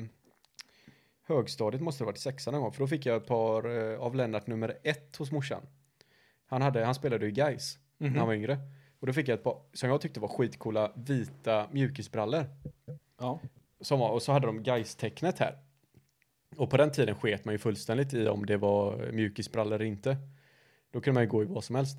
högstadiet måste det varit, sexan någon gång. För då fick jag ett par eh, av Lennart nummer ett hos morsan. Han, hade, han spelade ju guys när han var yngre. Och då fick jag ett par, som jag tyckte var skitcoola, vita mjukisbrallor. Ja. Som var, och så hade de Gais-tecknet här. Och på den tiden sket man ju fullständigt i om det var mjukisbrallor eller inte. Då kunde man ju gå i vad som helst.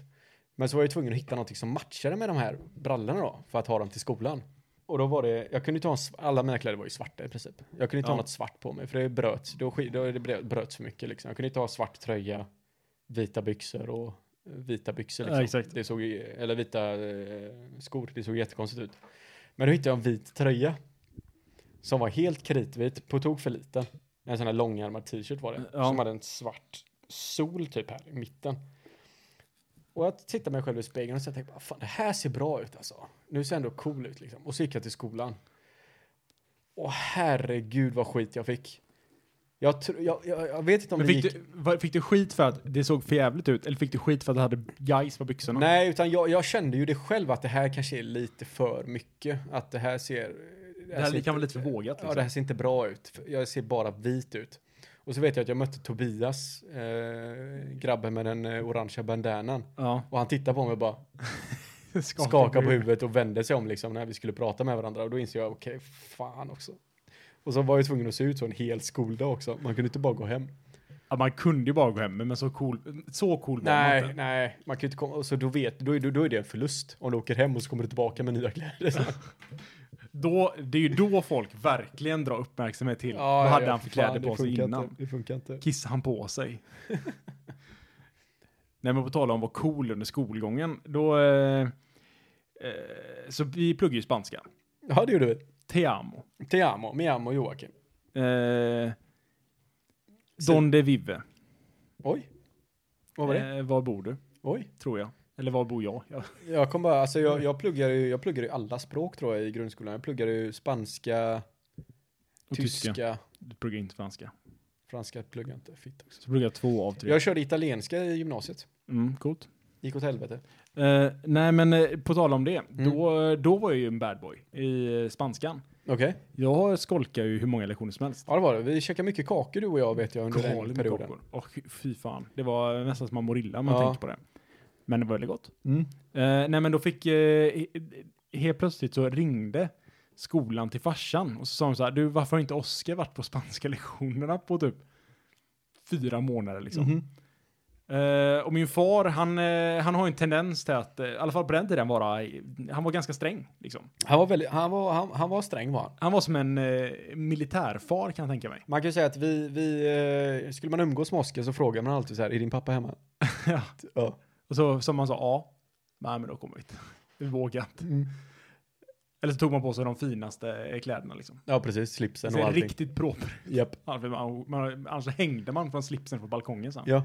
Men så var jag tvungen att hitta någonting som matchade med de här brallorna då, för att ha dem till skolan. Och då var det, jag kunde inte ha, alla mina kläder var ju svarta i princip. Jag kunde inte ha Ja. något svart på mig, för det bröts, då, då det brö- bröts för mycket liksom. Jag kunde inte ha svart tröja, vita byxor och vita byxor liksom. Ja, exakt. Det såg eller vita eh, skor, det såg jättekonstigt ut. Men då hittade jag en vit tröja. Som var helt kritvit, på tok för liten. En sån här långärmad t-shirt var det. Ja. Som hade en svart sol typ här i mitten. Och jag tittade mig själv i spegeln och så tänkte jag, fan det här ser bra ut alltså. Nu ser jag ändå cool ut liksom. Och så gick jag till skolan. Och herregud vad skit jag fick. Jag, tr- jag, jag, jag vet inte om Men det fick gick... du, vad- fick du skit för att det såg för jävligt ut? Eller fick du skit för att du hade guys på byxorna? Nej, utan jag, jag kände ju det själv att det här kanske är lite för mycket. Att det här ser... Det här ser kan inte- vara lite för vågat, Ja, liksom. det här ser inte bra ut. För Jag ser bara vit ut. Och så vet jag att jag mötte Tobias, eh, grabben med den eh, orangea bandanan. Ja. Och han tittade på mig och bara Skaka skakade på huvudet och vände sig om liksom när vi skulle prata med varandra. Och då insåg jag, okej, fan också. Och så var jag tvungen att se ut så en hel skoldag också. Man kunde inte bara gå hem. Ja, man kunde ju bara gå hem, men så cool, så cool var man Nej, inte. nej, man kan inte komma. Så då vet, då, är- då, då är det en förlust. Om du åker hem och så kommer du tillbaka med nya kläder. Då, det är ju då folk verkligen drar uppmärksamhet till. Ja, Vad hade ja, han för kläder på sig innan? Inte, det funkar inte. Kissade han på sig? Nej men på tal om att vara cool under skolgången, då... Eh, eh, så vi pluggar ju spanska. Ja, det gjorde vi. Te amo. Te amo, mi amo Joakim. Eh, Så- Donde vive. Oj. Vad var det? Eh, var bor du? Oj. Tror jag. Eller var bor jag? Ja. Jag kom bara, alltså jag, jag pluggar ju, jag pluggar ju alla språk tror jag i grundskolan. Jag pluggar ju spanska, Och tyska, tyska. Du pluggar inte franska. franska pluggar jag inte. Fitt också. Så pluggar jag två av tre. Jag körde italienska i gymnasiet. Mm, coolt. Gick åt helvete. Eh, nej men eh, på tal om det. Mm. Då, då var jag ju en bad boy i eh, spanskan. Okej. Jag skolkar ju hur många lektioner som helst. Ja det var det. Vi käkade mycket kakor du och jag vet jag under den Galet med perioden. kakor. Och fy fan. Det var nästan som man mår illa om man Ja. tänker på det. Men det var väldigt gott. Mm. Nej men då fick, he- helt plötsligt så ringde skolan till farsan och så sa de så här, du varför har inte Oskar varit på spanska lektionerna på typ fyra månader liksom. Mhm. Eh, och min far, han, eh, han har ju en tendens till att, eh, i alla fall på den tiden, vara, han var ganska sträng liksom. Han var väldigt, han var, han, han var sträng var han. Han var som en eh, militärfar kan jag tänka mig. Man kan ju säga att vi, vi skulle man umgås med Oskar så frågar man alltid så här, är din pappa hemma? ja. Ja. Och så som man sa ja, nej men då kommer vi inte. Vi vågar inte. Mm. Eller så tog man på sig de finaste kläderna liksom. Ja, precis. Slipsen och allting. riktigt proper. Ja, man, annars hängde man från slipsen på balkongen sen. Ja.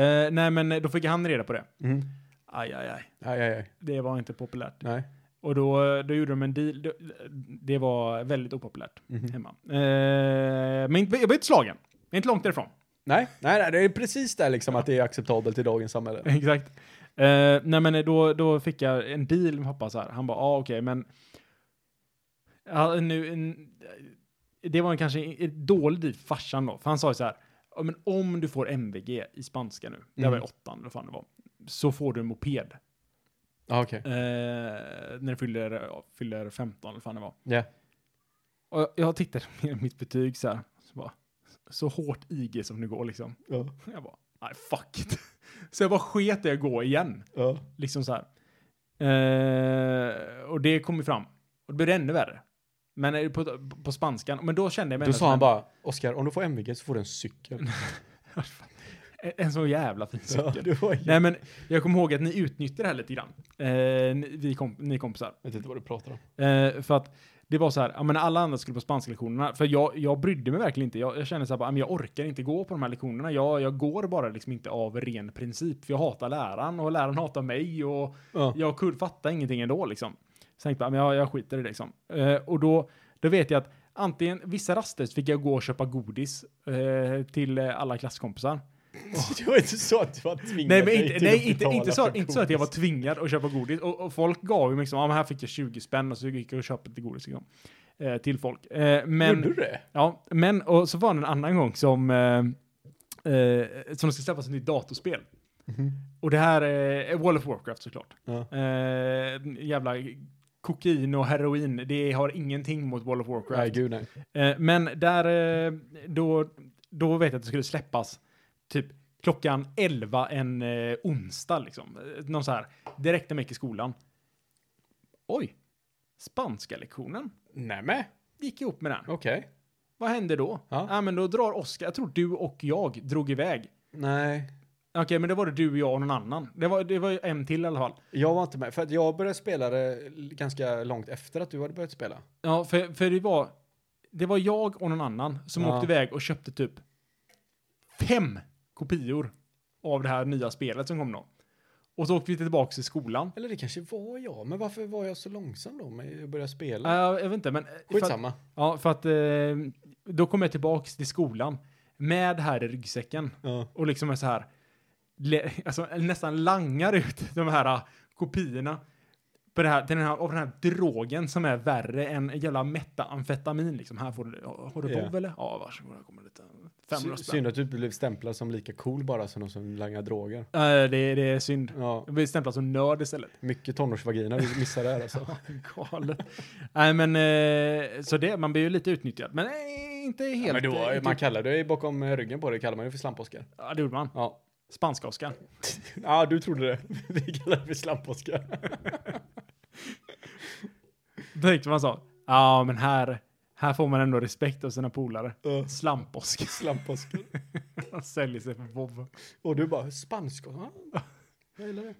Eh, nej men då fick han reda på det. Mm. Aj, aj, aj. Aj, aj, aj. Det var inte populärt. Nej. Och då, då gjorde de en deal. Det- var väldigt opopulärt Mhm. hemma. Eh, men jag blev inte slagen. Jag är inte långt därifrån. Nej, nej, nej, det är precis där liksom att det är acceptabelt i dagens samhälle. Exakt. Eh, nej men då, då fick jag en deal med pappa så här. Han bara, ja ah, okej men. Ja, nu, det var en kanske en dålig deal för farsan då. För han sa ju så här. Ja, men om du får MVG i spanska nu. Det Mm. var i åttan eller vad fan det var. Så får du en moped. Ja, okej. Eh, när du fyller, ja, fyller 15 eller vad fan det var. Ja. Och jag- jag tittade med mitt betyg så här. Så, bara, så hårt IG som det går liksom. Ja. Jag bara, nej fuck it. Så jag bara sket i att gå igen. Ja. Liksom så här. Eh, och det kom ju fram. Och det blev ännu värre. Men på, på spanskan. Men då kände jag mig Då sa han en- bara, Oskar, om du får MVG så får du en cykel. En, en så jävla fin Ja, cykel. ju... Nej men jag kommer ihåg att ni utnyttjade det här lite grann. Eh, ni, vi kom, ni kompisar. Jag vet inte vad du pratar om. Eh, för att det var så här, ja men alla andra skulle på spanska lektionerna, för jag, jag brydde mig verkligen inte. Jag, jag kände så här, bara, ja, jag orkar inte gå på de här lektionerna. Jag, jag går bara liksom inte av ren princip, för jag hatar läraren och läraren hatar mig och Ja. jag kunde fatta ingenting ändå liksom. Så jag tänkte, ja, men jag, jag skiter i det liksom. Eh, och då, då vet jag att antingen, vissa raster fick jag gå och köpa godis eh, till alla klasskompisar. Det var inte så att du var tvingad Nej, men inte, nej, inte, inte, så, inte så att jag var tvingad att köpa godis. Och, och folk gav ju liksom, ja men här fick jag 20 spänn och så gick jag och köpte lite godis liksom, eh, till folk. Eh, men, Gjorde du det? ja, men, och så var det en annan gång som, eh, eh, som det ska släppas ett nytt datorspel. Och det här är World of Warcraft såklart. Ja. Eh, jävla kokain och heroin, det har ingenting mot World of Warcraft. Nej, gud nej. Eh, men där, eh, då, då vet jag att det skulle släppas typ klockan 11 en eh, onsdag liksom. Någon så här, direkt när man gick i skolan. Oj, spanska lektionen Nej men, gick ihop med den. okej. Vad hände då? Ja. Ja, men då drar Oskar, jag tror du och jag drog iväg. Nej, Okej, men det var det du, jag och någon annan. Det var, det var en till i alla fall. jag var inte med. För att jag började spela det ganska långt efter att du hade börjat spela. Ja, för, för det var, det var jag och någon annan som Ja. åkte iväg och köpte typ fem kopior av det här nya spelet som kom då. Och så åkte vi tillbaka till skolan. Eller det kanske var jag. Men varför var jag så långsam då med att börja Uh, spela? jag vet inte, men... För att, Skitsamma. ja, för att eh, då kom jag tillbaka till skolan med det här i ryggsäcken. Ja. Och liksom är så här, alltså nästan langar ut de här uh, kopiorna på det här, den här, av den här drogen som är värre än jävla metamfetamin liksom. Här får du, har du Ja. vov eller? Ja, varsågod, här kommer lite 500 Sy- spänn. Synd att du blev stämplad som lika cool bara som de som langar droger. Uh, det, det är synd. Ja, Jag blir stämplad som nörd istället. mycket tonårsvagina vi missar där alltså. Galet. Nej men, eh, så det, man blir ju lite utnyttjad. Men nej, inte helt. Ja, men då, eh, man typ- kallar det bakom ryggen på det kallar man ju för slamposkar. Ja, det gjorde man. Ja. Spanska-Oskar. ja, du trodde det. Vi kallar det för slamposkar. Då tänkte man så. Ja, men här, här får man ändå respekt av sina polare. Slamposk. Slamposkar. Han säljer sig för vov. Och du bara, spanska? Ja. Jag gillar det.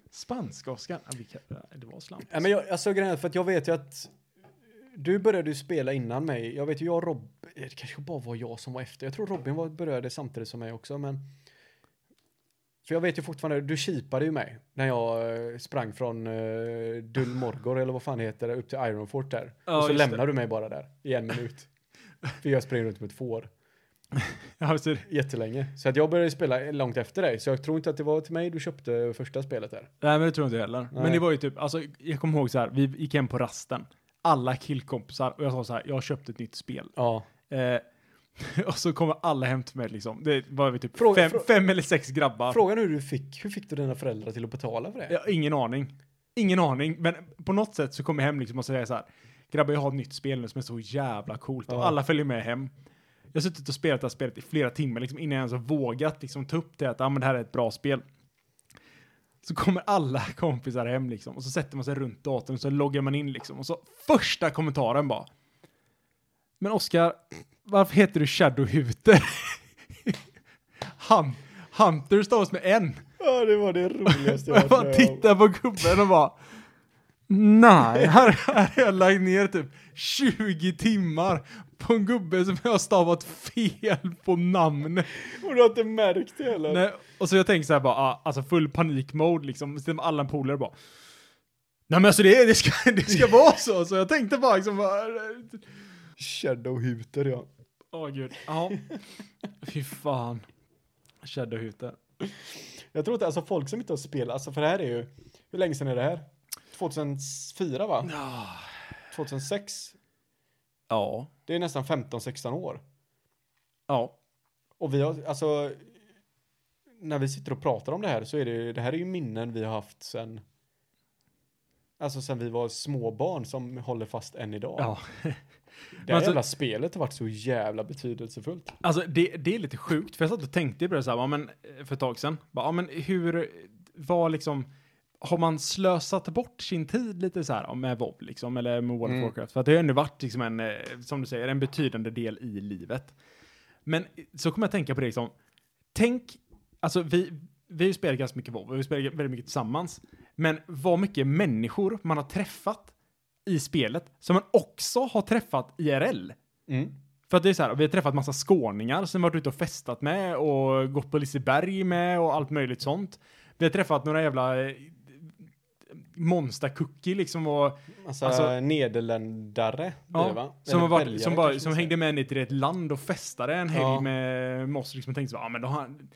Ja, ja, det var slamposk. Ja, men jag, alltså grejen för att jag vet ju att du började ju spela innan mig. Jag vet ju jag och Rob, det kanske bara var jag som var efter. Jag tror Robin var, började samtidigt som mig också, men så jag vet ju fortfarande, du chipade ju mig när jag eh, sprang från uh, Dullmorgor eller vad fan det heter upp till Ironfort där. Ja, och så lämnar du mig bara där i en minut. för jag springer runt med ett får Ja, så, jättelänge. Så att jag började spela långt efter dig, så jag tror inte att det var till mig du köpte första spelet där. nej, men det tror jag inte heller. Men Nej. det var ju typ, alltså, jag kommer ihåg så här, vi gick hem på rasten. Alla killkompisar och jag sa så här, jag har köpt ett nytt spel. Ja. Eh, och så kommer alla hem till mig liksom. Det var vi typ Fråga- fem, fem eller sex grabbar. Frågan hur du fick, hur fick du dina föräldrar till att betala för det? Har ingen aning. Ingen aning. Men på något sätt så kommer jag hem liksom och säger så här. Grabbar, jag har ett nytt spel nu som är så jävla coolt. Och Ja. alla följer med hem. Jag har suttit och spelat det här spelet i flera timmar liksom, innan jag ens har vågat liksom, ta upp det att ah, men det här är ett bra spel. Så kommer alla kompisar hem liksom och så sätter man sig runt datorn och så loggar man in liksom och så första kommentaren bara. Men Oskar, varför heter du Shadowhuter? Han, Hunter stavas med en. Ja, det var det roligaste jag bara tittar på gubben och bara Nej, här här har jag lagt ner typ 20 timmar på en gubbe som jag har stavat fel på namnet. Och du har inte märkt det heller? Nej, och så jag tänker så här bara, ah, alltså full panikmode liksom, så alla polare bara Nej men alltså det, det, ska, det ska vara så, så jag tänkte bara liksom bara, Shadowhuter ja. Åh gud, ja. Fy fan. Shadowhuter. Jag tror inte, alltså folk som inte har spelat, alltså för det här är ju, hur länge sedan är det här? 2004 va? Ja. 2006? Ja. Det är nästan 15-16 år. Ja. Och vi har, alltså, när vi sitter och pratar om det här så är det, det här är ju minnen vi har haft sen, alltså sen vi var småbarn som håller fast än idag. Ja. Det här alltså- jävla spelet har varit så jävla betydelsefullt. Alltså det, det är lite sjukt, för jag satt och tänkte på det så här, men, eh, för ett tag sedan. Bara, ja, men hur, vad liksom, har man slösat bort sin tid lite så här med WoW liksom, eller med World of Mm. Warcraft? För att det har ändå varit liksom en, eh, som du säger, en betydande del i livet. Men så kommer jag tänka på det liksom, tänk, alltså vi, vi har ju spelat ganska mycket WoW, vi har spelat väldigt mycket tillsammans. Men vad mycket människor man har träffat i spelet, som man också har träffat IRL. Mm. För att det är så här, vi har träffat massa skåningar som varit ute och festat med och gått på Liseberg med och allt möjligt sånt. Vi har träffat några jävla eh, monster-cookie liksom och Alltså, Alltså- nederländare Ja, det va? som, varit, belgare som, bara, som hängde med ner till ett land och festade en helg Ja. med med oss liksom och tänkte så, ja men då har han,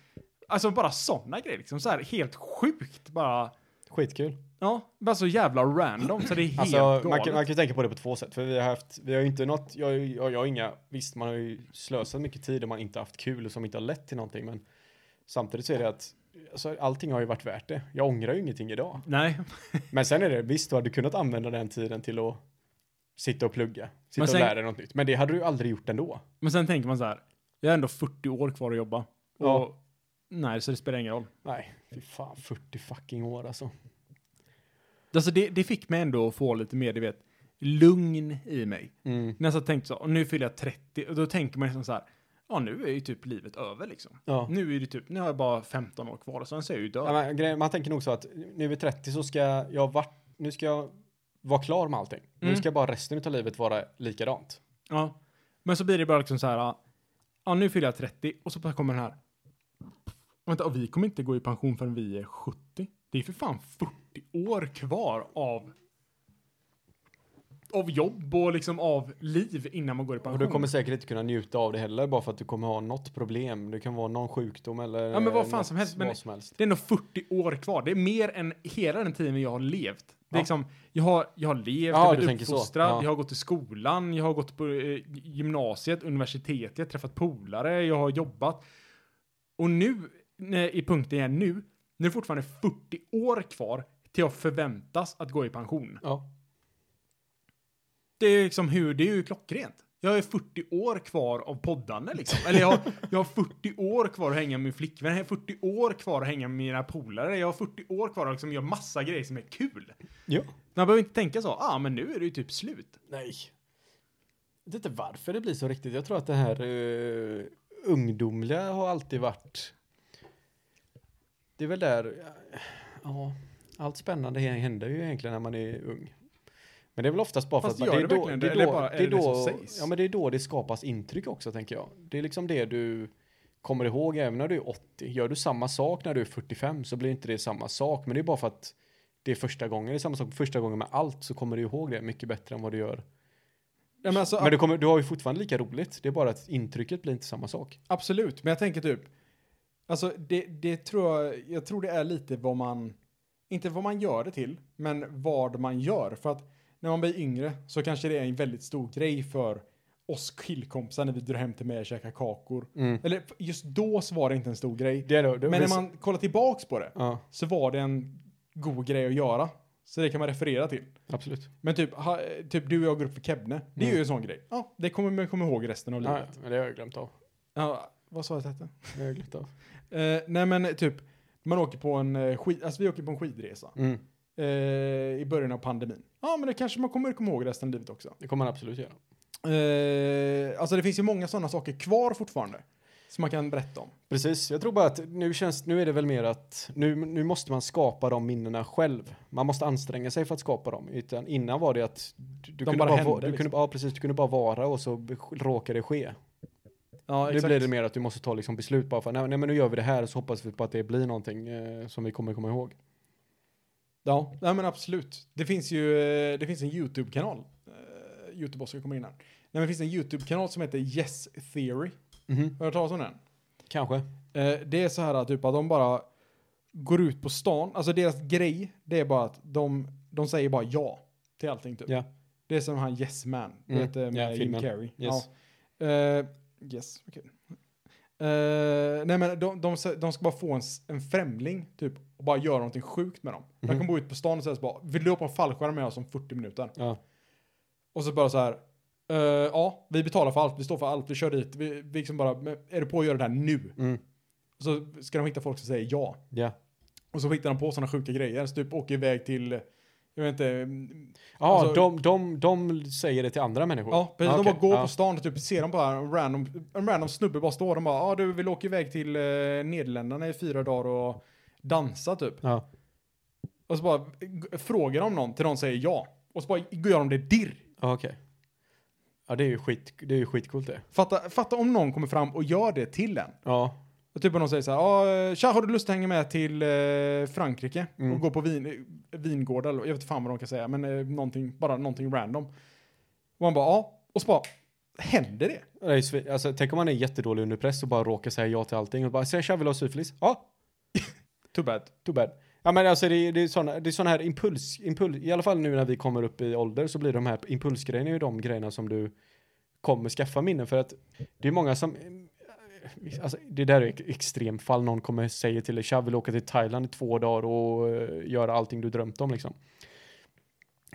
alltså bara sådana grejer liksom så här helt sjukt bara. Skitkul. ja, bara så jävla random så det är helt Alltså, galet. man kan, man kan ju tänka på det på två sätt. För vi har haft, vi har ju inte något, jag, jag, jag har inga, visst man har ju slösat mycket tid och man inte haft kul och som inte har lett till någonting. Men samtidigt så är det att alltså, allting har ju varit värt det. Jag ångrar ju ingenting idag. Nej, Men sen är det, visst du hade kunnat använda den tiden till att sitta och plugga. Sitta sen- och lära dig något nytt. Men det hade du ju aldrig gjort ändå. men sen tänker man så här, jag har ändå 40 år kvar att jobba. Och, Ja. nej, så det spelar ingen roll. Nej, fy fan, 40 fucking år alltså. Alltså det, det fick mig ändå att få lite mer, du vet, lugn i mig. Mm. När jag så tänkte så, och nu fyller jag 30, och då tänker man liksom så här, ja nu är ju typ livet över liksom. Ja. Nu är det typ, nu har jag bara 15 år kvar, och sen så är jag ju död. Ja, men, man tänker nog så att nu vid 30 så ska jag vart, nu ska jag vara klar med allting. Nu Mm. ska bara resten av livet vara likadant. Ja. Men så blir det bara liksom så här, ja nu fyller jag 30, och så kommer den här. Vänta, och vi kommer inte gå i pension förrän vi är 70. Det är för fan 40 år kvar av av jobb och liksom av liv innan man går i pension. Och du kommer säkert inte kunna njuta av det heller bara för att du kommer ha något problem. Det kan vara någon sjukdom eller Ja, men vad fan något- som helst, men- som helst. Det är ändå 40 år kvar. Det är mer än hela den tiden jag har levt. Det är Ja. liksom, jag har, jag har levt, Ja, jag har blivit uppfostrad, Ja. jag har gått i skolan, jag har gått på eh, gymnasiet, universitetet, jag har träffat polare, jag har jobbat. Och nu, i punkten jag är nu, nu är det fortfarande 40 år kvar till jag förväntas att gå i pension. Ja. Det är liksom hur, det är ju klockrent. Jag är 40 år kvar av poddande liksom. Eller jag, har- jag har 40 år kvar att hänga med min flickvän. Jag har 40 år kvar att hänga med mina polare. Jag har 40 år kvar att liksom göra massa grejer som är kul. Ja. Man behöver inte tänka så, ah men nu är det ju typ slut. Nej. Jag vet inte varför det blir så riktigt. Jag tror att det här uh, ungdomliga har alltid varit... Det är väl där... Ja, allt spännande händer ju egentligen när man är ung. Men det är väl oftast bara Fast för att man, det det är då, det det? är Eller då, bara det är är det det då, som sägs? ja men det är då det skapas intryck också tänker jag. Det är liksom det du kommer ihåg även när du är 80. Gör du samma sak när du är 45 så blir inte det samma sak. Men det är bara för att det är första gången. Det är samma sak första gången med allt så kommer du ihåg det mycket bättre än vad du gör. Ja, men alltså, Men du, kommer, du har ju fortfarande lika roligt. Det är bara att intrycket blir inte samma sak. Absolut, men jag tänker typ, alltså det, det tror jag, jag tror det är lite vad man, inte vad man gör det till, men vad man gör. För att när man blir yngre så kanske det är en väldigt stor grej för oss killkompisar när vi drar hem till mig och käkar kakor. Eller just då så var det inte en stor grej. Det är då, det, Men när man kollar tillbaks på det Ja, så var det en god grej att göra. Så det kan man referera till. absolut. Men typ, ha, typ du och jag går upp för Kebne. Det är Mm. ju en sån grej. Ja, det kommer man komma ihåg resten av Ja, livet. men det har jag glömt av. Ja, vad sa jag att det har jag glömt av. Eh, nej men typ, man åker på en eh, skid, alltså vi åker på en skidresa. Mm. Eh, I början av pandemin. Ja men det kanske man kommer komma ihåg resten av livet också. Det kommer man absolut göra. Eh, alltså det finns ju många sådana saker kvar fortfarande. som man kan berätta om. Precis, jag tror bara att nu känns, nu är det väl mer att nu, nu måste man skapa de minnena själv. Man måste anstränga sig för att skapa dem. Utan innan var det att du, du kunde bara bara, hände, du liksom. kunde, ja, precis, du kunde bara vara och så råkade det ske. Ja, Nu blir det mer att du måste ta liksom beslut bara för nej, nej men nu gör vi det här och så hoppas vi på att det blir någonting eh, som vi kommer komma ihåg. Ja, nej men absolut. Det finns ju, eh, det finns en YouTube-kanal. Uh, YouTube-Oskar kommer in här. Nej, men det finns en YouTube-kanal som heter Yes Theory. Mhm. Har du hört talas om den? Kanske. Eh, det är så här att typ att de bara går ut på stan. Alltså deras grej, det är bara att de, de säger bara ja till allting typ. Ja. Det är som han Yes Man. Mm, vet med ja, Jim. Carrey. Yes. Ja. Eh, yes, okej. Eh, nej men de, de, de ska bara få en, en främling typ och bara göra någonting sjukt med dem. De Mhm. kan gå ut på stan och säga så bara, vill du hoppa en fallskärm med oss om 40 minuter? Ja. Och så bara så här, eh, ja, vi betalar för allt, vi står för allt, vi kör dit, vi, vi liksom bara, är du på att göra det här nu? Mm. Så ska de hitta folk som säger ja. Ja. Och så hittar de på sådana sjuka grejer, så typ åker iväg till, jag vet inte, mm, Ja, Alltså- de, de, de säger det till andra människor. ja, precis, Ah, de okej. bara går ja. på stan och typ ser de bara en random, en random snubbe bara står, de bara, ja du vill åka iväg till eh, Nederländerna i fyra dagar och dansa typ. Ja. Och så bara frågar de någon till någon säger ja. Och så bara gör de det dirr. Ja, okej. Ja, det är ju skit, det är ju skitcoolt det. Fatta, fatta om någon kommer fram och gör det till en. Ja. Och typ om någon säger så här, ja, tja har du lust att hänga med till eh, Frankrike Mm. och gå på vin, vingårdar, jag vet inte fan vad de kan säga, men eh, någonting, bara någonting random. Och man bara, ja, och så bara, händer det? Alltså, tänk om man är jättedålig under press och bara råkar säga ja till allting och bara säger tja vill du ha syfilis? Ja, Too bad. too bad. Ja men alltså det är, det är såna, det är såna här impuls, impuls, i alla fall nu när vi kommer upp i ålder så blir de här impulsgrejerna ju de grejerna som du kommer skaffa minnen för att det är många som Alltså, det där är ett extremfall. Någon kommer säga till dig, tja vill åka till Thailand i två dagar och uh, göra allting du drömt om liksom.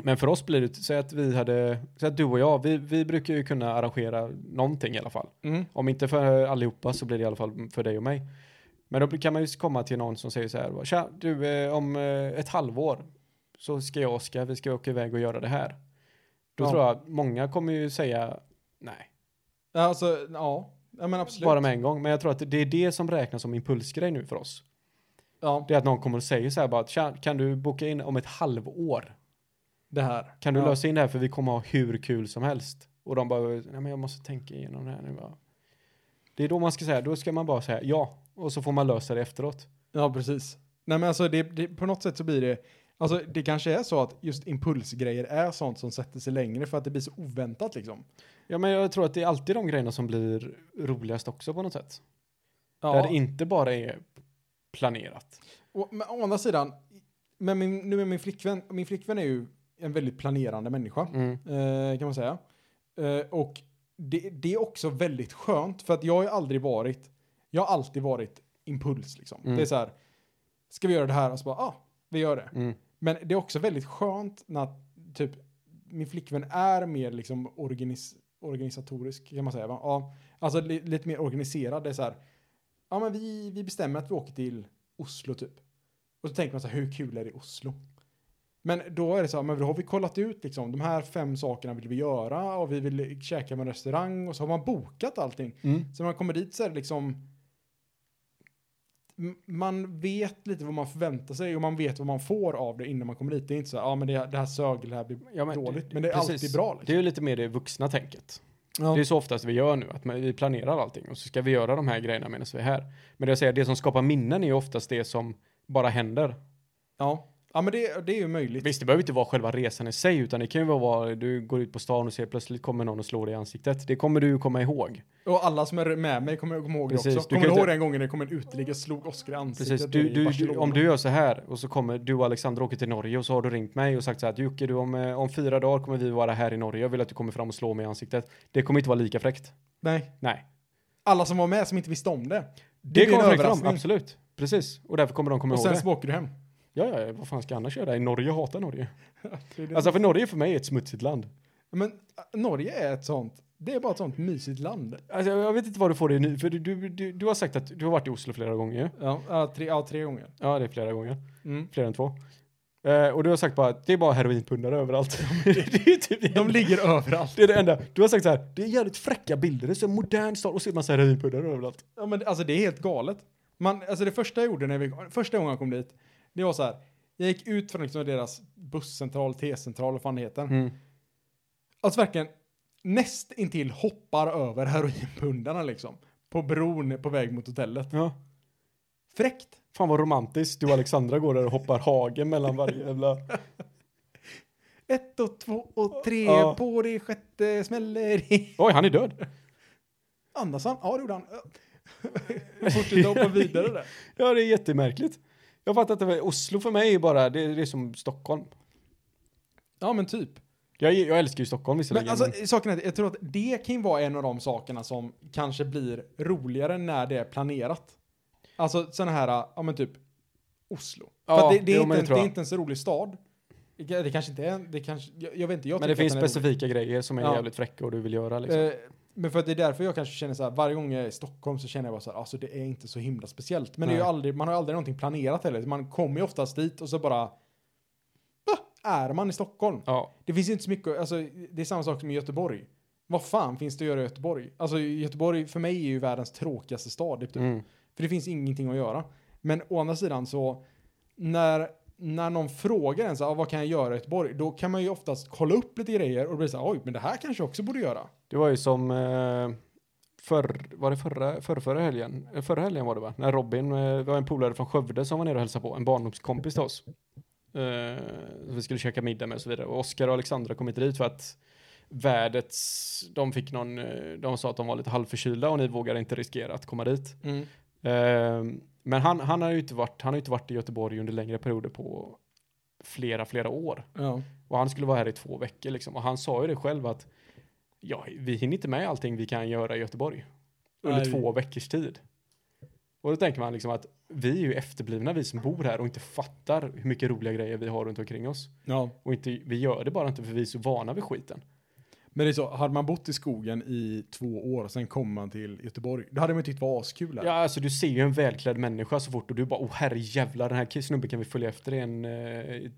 Men för oss blir det, säg att vi hade, säg att du och jag, vi, vi brukar ju kunna arrangera någonting i alla fall. Mm. Om inte för allihopa så blir det i alla fall för dig och mig. Men då kan man ju komma till någon som säger så här, tja, du, eh, om eh, ett halvår så ska jag och Oskar, vi ska åka iväg och göra det här. Då Ja. tror jag att många kommer ju säga nej, Alltså, ja, ja men absolut. bara med en gång. Men jag tror att det är det som räknas som impulsgrej nu för oss. Ja, Det är att någon kommer och säger så här bara, kan du boka in om ett halvår? det här. Kan du ja. lösa in det här för vi kommer ha hur kul som helst? Och de bara, nej men jag måste tänka igenom det här nu bara. Det är då man ska säga, då ska man bara säga ja. Och så får man lösa det efteråt. Ja, precis. Nej, men alltså det, det, på något sätt så blir det, alltså det kanske är så att just impulsgrejer är sånt som sätter sig längre för att det blir så oväntat liksom. Ja men jag tror att det är alltid de grejerna som blir roligast också på något sätt. Ja, Där det inte bara är planerat. och, men å andra sidan, men min, nu med min flickvän, min flickvän är ju en väldigt planerande människa, Mm. eh, kan man säga. Eh, och det, det är också väldigt skönt, för att jag har aldrig varit, jag har alltid varit impuls liksom. Mm. Det är så här, ska vi göra det här? Och så bara, ah, vi gör det. Mm. Men det är också väldigt skönt när typ min flickvän är mer liksom organis organisatorisk kan man säga. Va? Ja, alltså li lite mer organiserad. Det är så här, ja men vi, vi bestämmer att vi åker till Oslo typ. Och så tänker man så här, hur kul är det i Oslo? Men då är det så här, men då har vi kollat ut liksom, de här fem sakerna vill vi göra och vi vill käka på en restaurang och så har man bokat allting. Mm. Så när man kommer dit så är det liksom man vet lite vad man förväntar sig och man vet vad man får av det innan man kommer dit. Det är inte så här, ja men det, det här sög, det här blir Ja, men dåligt. Men det är precis. alltid bra. Det är Liksom. ju lite mer det vuxna tänket. Ja. Det är så oftast vi gör nu, att man- vi planerar allting och så ska vi göra de här grejerna medan vi är här. Men det jag säger, det som skapar minnen är ju oftast det som bara händer. ja. Ja, men det, det är ju möjligt. Visst, det behöver inte vara själva resan i sig, utan det kan ju vara du går ut på stan och ser plötsligt kommer någon och slår dig i ansiktet. Det kommer du komma ihåg. Och alla som är med mig kommer komma ihåg Precis, det också. du Kommer du ihåg inte- den gången det kom en uteliggare slog Oskar i ansiktet Precis, du, du, du, om du gör så här och så kommer du och Alexander åker till Norge och så har du ringt mig och sagt så här att Jocke, du om, eh, om fyra dagar kommer vi vara här i Norge. Jag vill att du kommer fram och slår mig i ansiktet. Det kommer inte vara lika fräckt. Nej, Nej. alla som var med som inte visste om det. Det, en kommer fram, absolut. Precis. Och därför kommer de komma Och ihåg sen det. så åker du hem. Ja, ja, vad fan ska jag annars göra? I Norge, jag hatar Norge. Det det Alltså för Norge för mig är ett smutsigt land. Men äh, Norge är ett sånt, det är bara ett sånt mysigt land. Alltså, jag vet inte vad du får det nu, för du, du, du, du har sagt att du har varit i Oslo flera gånger. Ja, ja, tre, ja tre gånger. Ja, det är flera gånger. Mm. Fler än två. Eh, och du har sagt bara att det är bara heroinpundare överallt. det är ju typ det De enda. ligger överallt. Det är det enda. Du har sagt så här, det är jävligt fräcka bilder, det är så modern stad och så är det massa heroinpundare överallt. Ja, men alltså det är helt galet. Man, alltså det första jag gjorde när vi, första gången jag kom dit, det var så här. Jag gick ut från liksom deras busscentral, T-central, vad fan det heter. Mm. Alltså verkligen näst intill hoppar över heroinpundarna liksom. På bron på väg mot hotellet. Ja. Fräckt. Fan vad romantiskt. Du och Alexandra går där och hoppar hagen mellan varje jävla... Ett och två och tre, Ja. på det sjätte smäller det. Oj, han är död. Andas han? Ja, det gjorde han. Fortsätta hoppa vidare där. Ja, det är jättemärkligt. Jag fattar inte. Oslo för mig är bara, det, det är som Stockholm. Ja, men typ. Jag, jag älskar ju Stockholm visserligen. Men alltså, saken är jag tror att det kan ju vara en av de sakerna som kanske blir roligare när det är planerat. Alltså sådana här, ja men typ Oslo. Ja, För det, det, är jo, inte det det är inte en så rolig stad. Det, kanske inte är, det kanske, jag, jag vet inte, jag men det finns är rolig. specifika grejer som är Ja. jävligt fräcka och du vill göra liksom. Eh, men för att det är därför jag kanske känner så här, varje gång jag är i Stockholm så känner jag bara så här, alltså det är inte så himla speciellt. Men det är ju aldrig, man har ju aldrig någonting planerat heller. Man kommer ju oftast dit och så bara, "Va? är man i Stockholm? ja. Det finns inte så mycket, alltså det är samma sak som i Göteborg. Vad fan finns det att göra i Göteborg? Alltså Göteborg för mig är ju världens tråkigaste stad. Typ. Mm. För det finns ingenting att göra. Men å andra sidan så, när, när någon frågar en så här, "Ah, vad kan jag göra i Göteborg? Då kan man ju oftast kolla upp lite grejer och bli så här, oj, men det här kanske jag också borde göra. Det var ju som eh, förr, var det förra, förra, förra helgen? Eh, Förra helgen var det va? När Robin, eh, det var en polare från Skövde som var nere och hälsade på, en barndomskompis till oss. Eh, vi skulle käka middag med och så vidare. Och Oskar och Alexandra kom inte dit för att vädret, de fick någon, eh, de sa att de var lite halvförkylda och ni vågade inte riskera att komma dit. Eh, men han, han har ju inte varit, han har inte varit i Göteborg under längre perioder på flera, flera år. Ja. Och han skulle vara här i två veckor liksom. Och han sa ju det själv att ja, vi hinner inte med allting vi kan göra i Göteborg. Under Nej. två veckors tid. Och då tänker man liksom att vi är ju efterblivna, vi som bor här och inte fattar hur mycket roliga grejer vi har runt omkring oss. ja. Och inte, vi gör det bara inte för vi är så vana vid skiten. Men det är så, hade man bott i skogen i två år, sen kommer man till Göteborg, då hade man tyckt var askul här. Ja, alltså du ser ju en välklädd människa så fort och du bara, åh herre jävlar, den här snubben kan vi följa efter i en, eh,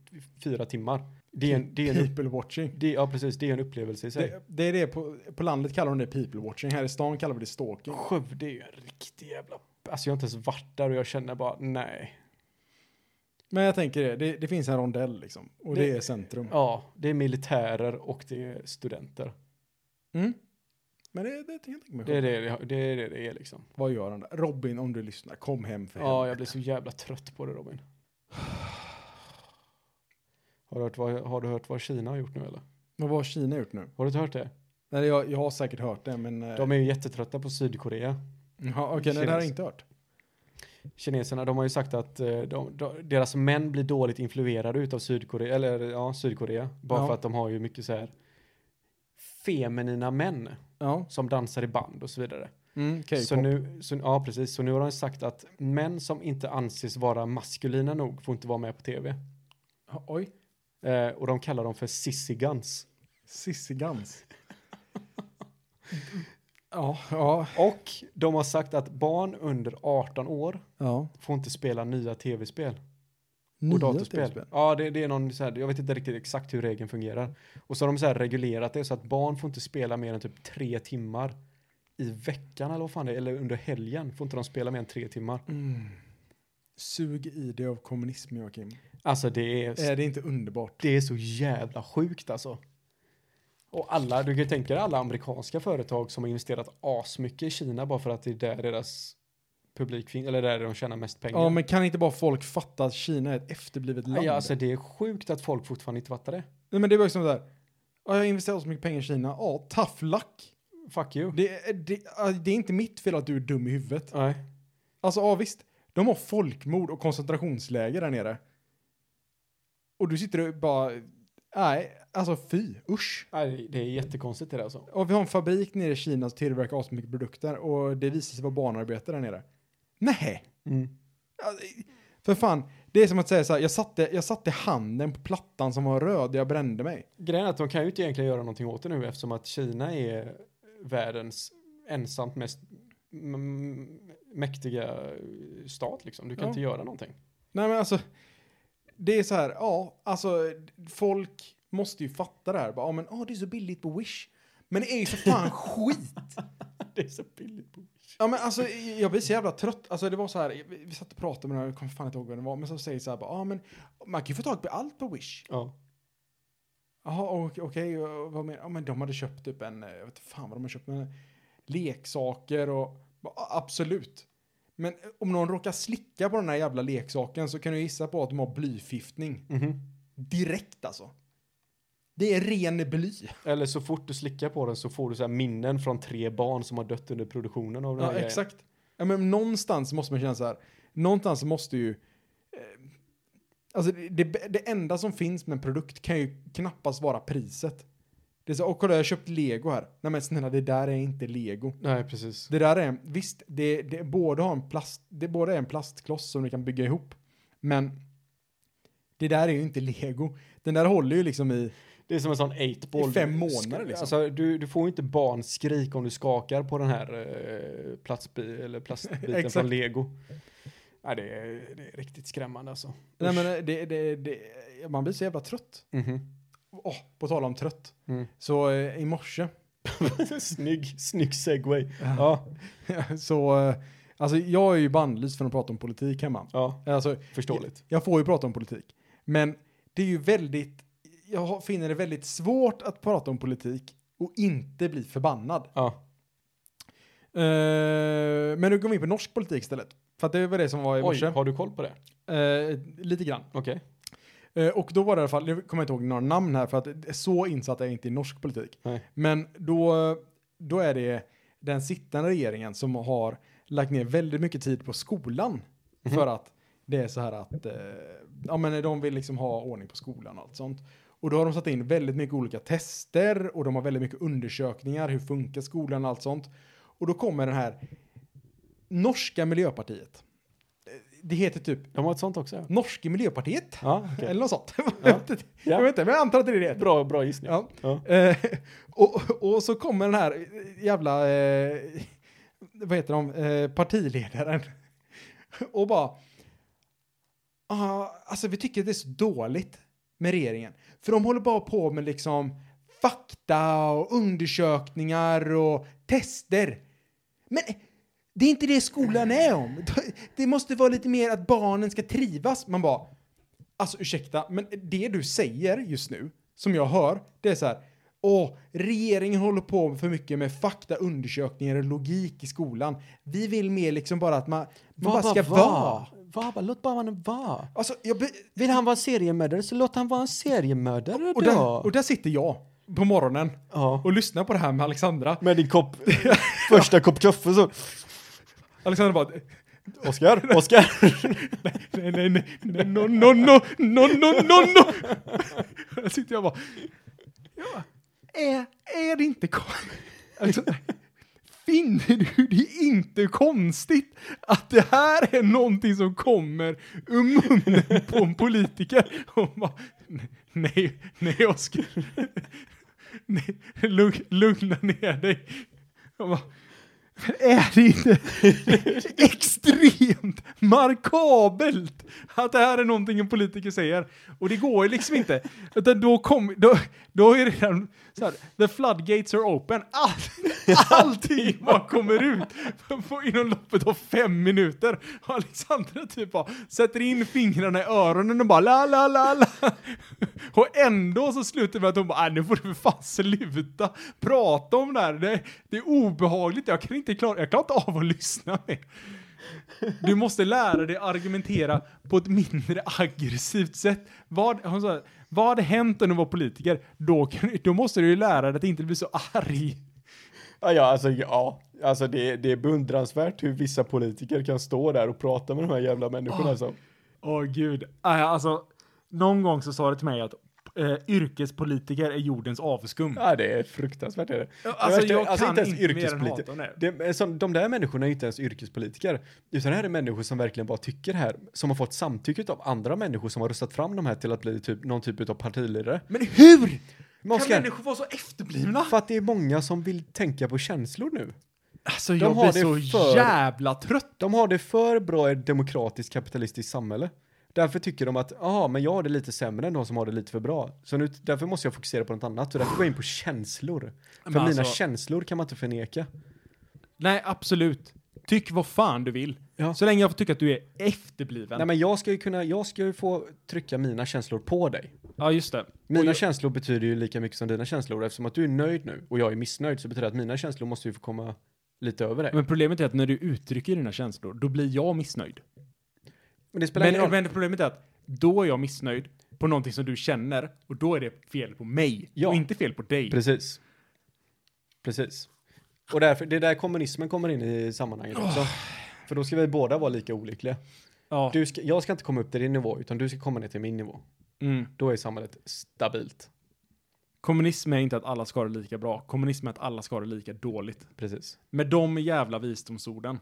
fyra timmar. Det är en, det är en, People watching. det, ja precis, det är en upplevelse i sig. Det, det är det, på, på landet kallar de det people watching, här i stan kallar vi det stalking. Skövde är ju en riktig jävla... Alltså jag har inte ens varit där och jag känner bara nej. Men jag tänker det, det, det finns en rondell liksom, och det, Det- är centrum. Ja, det är militärer och det är studenter. Mm. Men det, det kan jag mig. Det är det det, är, det, det är liksom. Vad gör han där? Robin, om du lyssnar, kom hem för Ja, helvete. jag blir så jävla trött på det Robin. Har du hört vad, har du hört vad Kina har gjort nu eller? Men vad har Kina gjort nu? Har du inte hört det? Nej, jag, jag har säkert hört det, men... eh, De är ju jättetrötta på Sydkorea. Ja, Okej, nej, det har jag inte hört. Kineserna, de har ju sagt att eh, de, de, deras män blir dåligt influerade utav Sydkorea, eller ja, Sydkorea. Bara Ja. för att de har ju mycket så här feminina män Ja, som dansar i band och så vidare. mm, K-pop. Så nu, så, ja precis, så nu har de sagt att män som inte anses vara maskulina nog får inte vara med på tv. Oj, Eh, och de kallar dem för sissigans. Sissi Gans. ja, ja, Och de har sagt att barn under 18 år ja. får inte spela nya tv-spel. Nya och datorspel. tv-spel. Ja, det, det är någon så här, jag vet inte riktigt exakt hur regeln fungerar. Och så har de så här reglerat det så att barn får inte spela mer än typ tre timmar i veckan eller vad fan det är, eller under helgen får inte de spela mer än tre timmar. Mm. Sug i det av kommunism, Joakim. Alltså det är, Är det inte underbart? det är så jävla sjukt alltså. Och alla, du kan ju tänka dig alla amerikanska företag som har investerat asmycket i Kina bara för att det är där deras publik finns, eller där de tjänar mest pengar. Ja, men kan inte bara folk fatta att Kina är ett efterblivet land? Ja, alltså det är sjukt att folk fortfarande inte fattar det. Nej, men det var ju som där. Ja, jag har investerat så mycket pengar i Kina. Ja, tough luck. Fuck you. Det, är- det, det är inte mitt fel att du är dum i huvudet. Nej. Alltså, ja visst. De har folkmord och koncentrationsläger där nere. Och du sitter och bara... Nej, alltså fy, usch. Nej, det är jättekonstigt det där alltså. Och vi har en fabrik nere i Kina som tillverkar asmycket produkter och det visar sig vara barnarbetare där nere. Nej. Mm. Ja, För fan, det är som att säga så här, jag satte, jag satte handen på plattan som var röd, jag brände mig. Grejen är att de kan ju inte egentligen göra någonting åt det nu eftersom att Kina är världens ensamt mest mäktiga stat liksom. Du kan Ja. inte göra någonting. Nej men alltså, det är så här, ja, alltså folk måste ju fatta det här. Bara, Ja, men åh, det är så billigt på Wish. Men det är ju för fan skit. Det är så billigt på Ja, men alltså, jag blir så jävla trött. Alltså, det var så här, vi satt och pratade med den här, jag kommer fan inte ihåg vad det var, men så säger så här, bara, ja, men man kan ju få tag på allt på Wish. Ja. Jaha, ok- okej, och vad menar Ja, men de hade köpt typ en, jag vet inte fan vad de har köpt, men leksaker och, absolut. Men eh, om någon råkar slicka på den här jävla leksaken så kan du gissa på att de har blyförgiftning. Mhm. Direkt alltså. Det är ren bly. Eller så fort du slickar på den så får du så minnen från tre barn som har dött under produktionen av den Ja, här grejen. exakt. Ja, men någonstans måste man känna så här, någonstans måste ju, eh, alltså det, det, det enda som finns med en produkt kan ju knappast vara priset. Det är så, och kolla jag har köpt lego här. Nej men snälla, det där är inte lego. Nej, precis. Det där är, visst, det, det, både har en plast, det både är en plastkloss som du kan bygga ihop, men det där är ju inte lego. Den där håller ju liksom i, Det är som en sån 8-ball. I fem månader, liksom. Alltså, du, du får ju inte barnskrik om du skakar på den här eh, platsbi, eller plastbiten från lego. Nej, det är, det är riktigt skrämmande alltså. nej men det, det, det, man blir så jävla trött. Mhm. Åh, på tal om trött. Mm. Så eh, i morse snygg, snygg segway. Ja, så, eh, alltså jag är ju bannlyst från att prata om politik hemma. ja, Alltså, förståeligt. jag får ju prata om politik. Men det är ju väldigt, jag finner det väldigt svårt att prata om politik och inte bli förbannad. Ja, Eh, men nu går vi in på norsk politik istället. För att det var det som var i oj, morse. har du koll på det? Eh, lite grann. Okej. Eh, och då var det i alla fall, jag kommer inte ihåg några namn här för att så insatt är jag inte i norsk politik. Nej. Men då, då är det den sittande regeringen som har lagt ner väldigt mycket tid på skolan. Mhm. För att det är så här att eh, ja, men de vill liksom ha ordning på skolan och allt sånt. Och då har de satt in väldigt mycket olika tester och de har väldigt mycket undersökningar. Hur funkar skolan och allt sånt. Och då kommer den här norska miljöpartiet. Det heter typ De har ett sånt också? Norske miljöpartiet. ja okej. Eller något sånt. Ja. jag, vet inte, men jag antar att det är det. Bra, bra gissning. Ja. Ja. Eh, och, och så kommer den här jävla, eh, vad heter de, eh, partiledaren och bara, ah, alltså vi tycker det är så dåligt med regeringen. För de håller bara på med liksom fakta och undersökningar och tester. Men det är inte det skolan är om. Det måste vara lite mer att barnen ska trivas. Man bara, Alltså ursäkta, men det du säger just nu, som jag hör, det är så här. Åh, regeringen håller på för mycket med fakta, undersökningar och logik i skolan. Vi vill mer liksom bara att man, man bara ska vara. Va, låt bara mannen vara. Alltså, jag Vill han vara seriemördare så låt han vara en seriemördare och, då. där, och där sitter jag på morgonen ja. och lyssnar på det här med Alexandra. Med din kopp, första kopp kaffe så. Alexandra bara, Oskar, Oskar. nej, nej, nej, nej, no, no, no, no, no, no, no. Där sitter jag bara, ja, är, är det inte kon- alltså, Finner du det inte konstigt att det här är någonting som kommer ur munnen på en politiker? Och bara, nej, nej Oskar. Lugn, lugna ner dig. Jag bara, är det inte extremt markabelt att det här är någonting en politiker säger? Och det går ju liksom inte. Utan då, kom, då, då är det redan så här, the floodgates are open. All, allting bara kommer ut på, inom loppet av fem minuter. Och Alexandra typ bara sätter in fingrarna i öronen och bara la la la la. Och ändå så slutar det med att hon bara, äh, nu får du för fan sluta prata om det här. Det, det är obehagligt, jag kan inte klara, jag klarar inte av att lyssna mer. Du måste lära dig argumentera på ett mindre aggressivt sätt. Vad, hon sa, vad hade hänt om du var politiker? Då, kan, då måste du ju lära dig att inte bli så arg. Ja, ja, alltså, ja. alltså det, det är beundransvärt hur vissa politiker kan stå där och prata med de här jävla människorna. Ah. Alltså. Åh gud. Äh, alltså, någon gång så sa det till mig att eh, yrkespolitiker är jordens avskum. Ja, det är fruktansvärt. Är det. Alltså, Det jag kan inte ens inte mer än yrkespolitiker. det. Är som, de där människorna är inte ens yrkespolitiker. Utan det här är människor som verkligen bara tycker här. Som har fått samtycket av andra människor som har röstat fram de här till att bli typ, någon typ av partiledare. Men hur Men kan människor vara så efterblivna? för att det är många som vill tänka på känslor nu. Alltså De jag har blir det så för- jävla trött. De har det för bra i ett demokratiskt kapitalistiskt samhälle. Därför tycker de att, ja men jag har det lite sämre än de som har det lite för bra. Så nu, därför måste jag fokusera på något annat. Och därför går jag in på känslor. För Men mina alltså- känslor kan man inte förneka. Nej, absolut. Tyck vad fan du vill. Ja. Så länge jag får tycka att du är efterbliven. Nej men jag ska ju kunna, jag ska ju få trycka mina känslor på dig. Ja, just det. Mina jag- känslor betyder ju lika mycket som dina känslor. Eftersom att du är nöjd nu och jag är missnöjd så betyder det att mina känslor måste ju få komma lite över dig. Men problemet är att när du uttrycker dina känslor, då blir jag missnöjd. Men det spelar ingen Men, roll. men problemet är att då är jag missnöjd på någonting som du känner och då är det fel på mig Ja. och inte fel på dig. Precis. Precis. Och därför, det är där kommunismen kommer in i sammanhanget också. För då ska vi båda vara lika olyckliga. Ja. Du ska, jag ska inte komma upp till din nivå, utan du ska komma ner till min nivå. Mm. Då är samhället stabilt. Kommunism är inte att alla ska ha det lika bra. Kommunism är att alla ska ha det lika dåligt. Precis. Med de jävla visdomsorden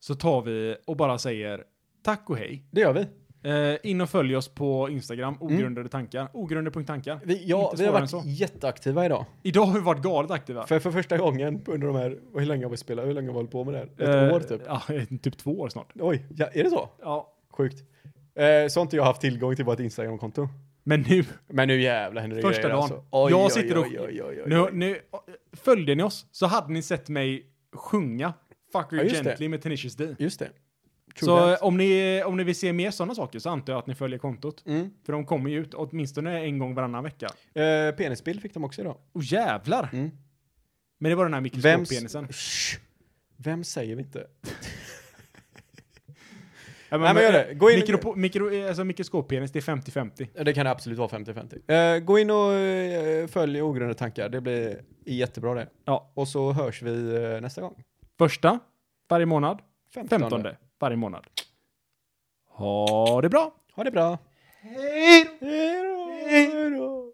så tar vi och bara säger tack och hej. Det gör vi. Eh, in och följ oss på Instagram, ogrundade tankar. Ogrundade.tankar. Vi, ja, vi har varit jätteaktiva idag. Idag har vi varit galet aktiva. För, för första gången under de här, hur länge har vi spelat, hur länge har vi hållit på med det här? Ett Eh, år typ. Ja, typ två år snart. Oj, ja, är det så? Ja. Sjukt. Eh, så har inte jag haft tillgång till vårt Instagramkonto. Men nu, Men nu jävlar händer det Första dagen. alltså. Oj, Jag sitter och- oj, oj, oj, nu, nu, följde ni oss så hade ni sett mig sjunga Fuck Ja, You det. Gently med Tenacious D. Just det. Så om ni, om ni vill se mer sådana saker så antar jag att ni följer kontot. Mm. För de kommer ju ut åtminstone en gång varannan vecka. Eh, penisbild fick de också idag. Och jävlar! Mm. Men det var den här mikroskoppenisen. Shh. Vem säger vi inte? Ja, Nej, men gör det. Gå in- mikro, mikro, alltså mikroskoppenis, det är 50-50. Ja, Det kan det absolut vara 50-50. Eh, gå in och eh, följ ogrundade tankar. Det blir jättebra det. Ja. Och så hörs vi eh, nästa gång. Första varje månad, 15. femtonde varje månad. Ha det bra! Ha det bra. Hej! Då. Hej då.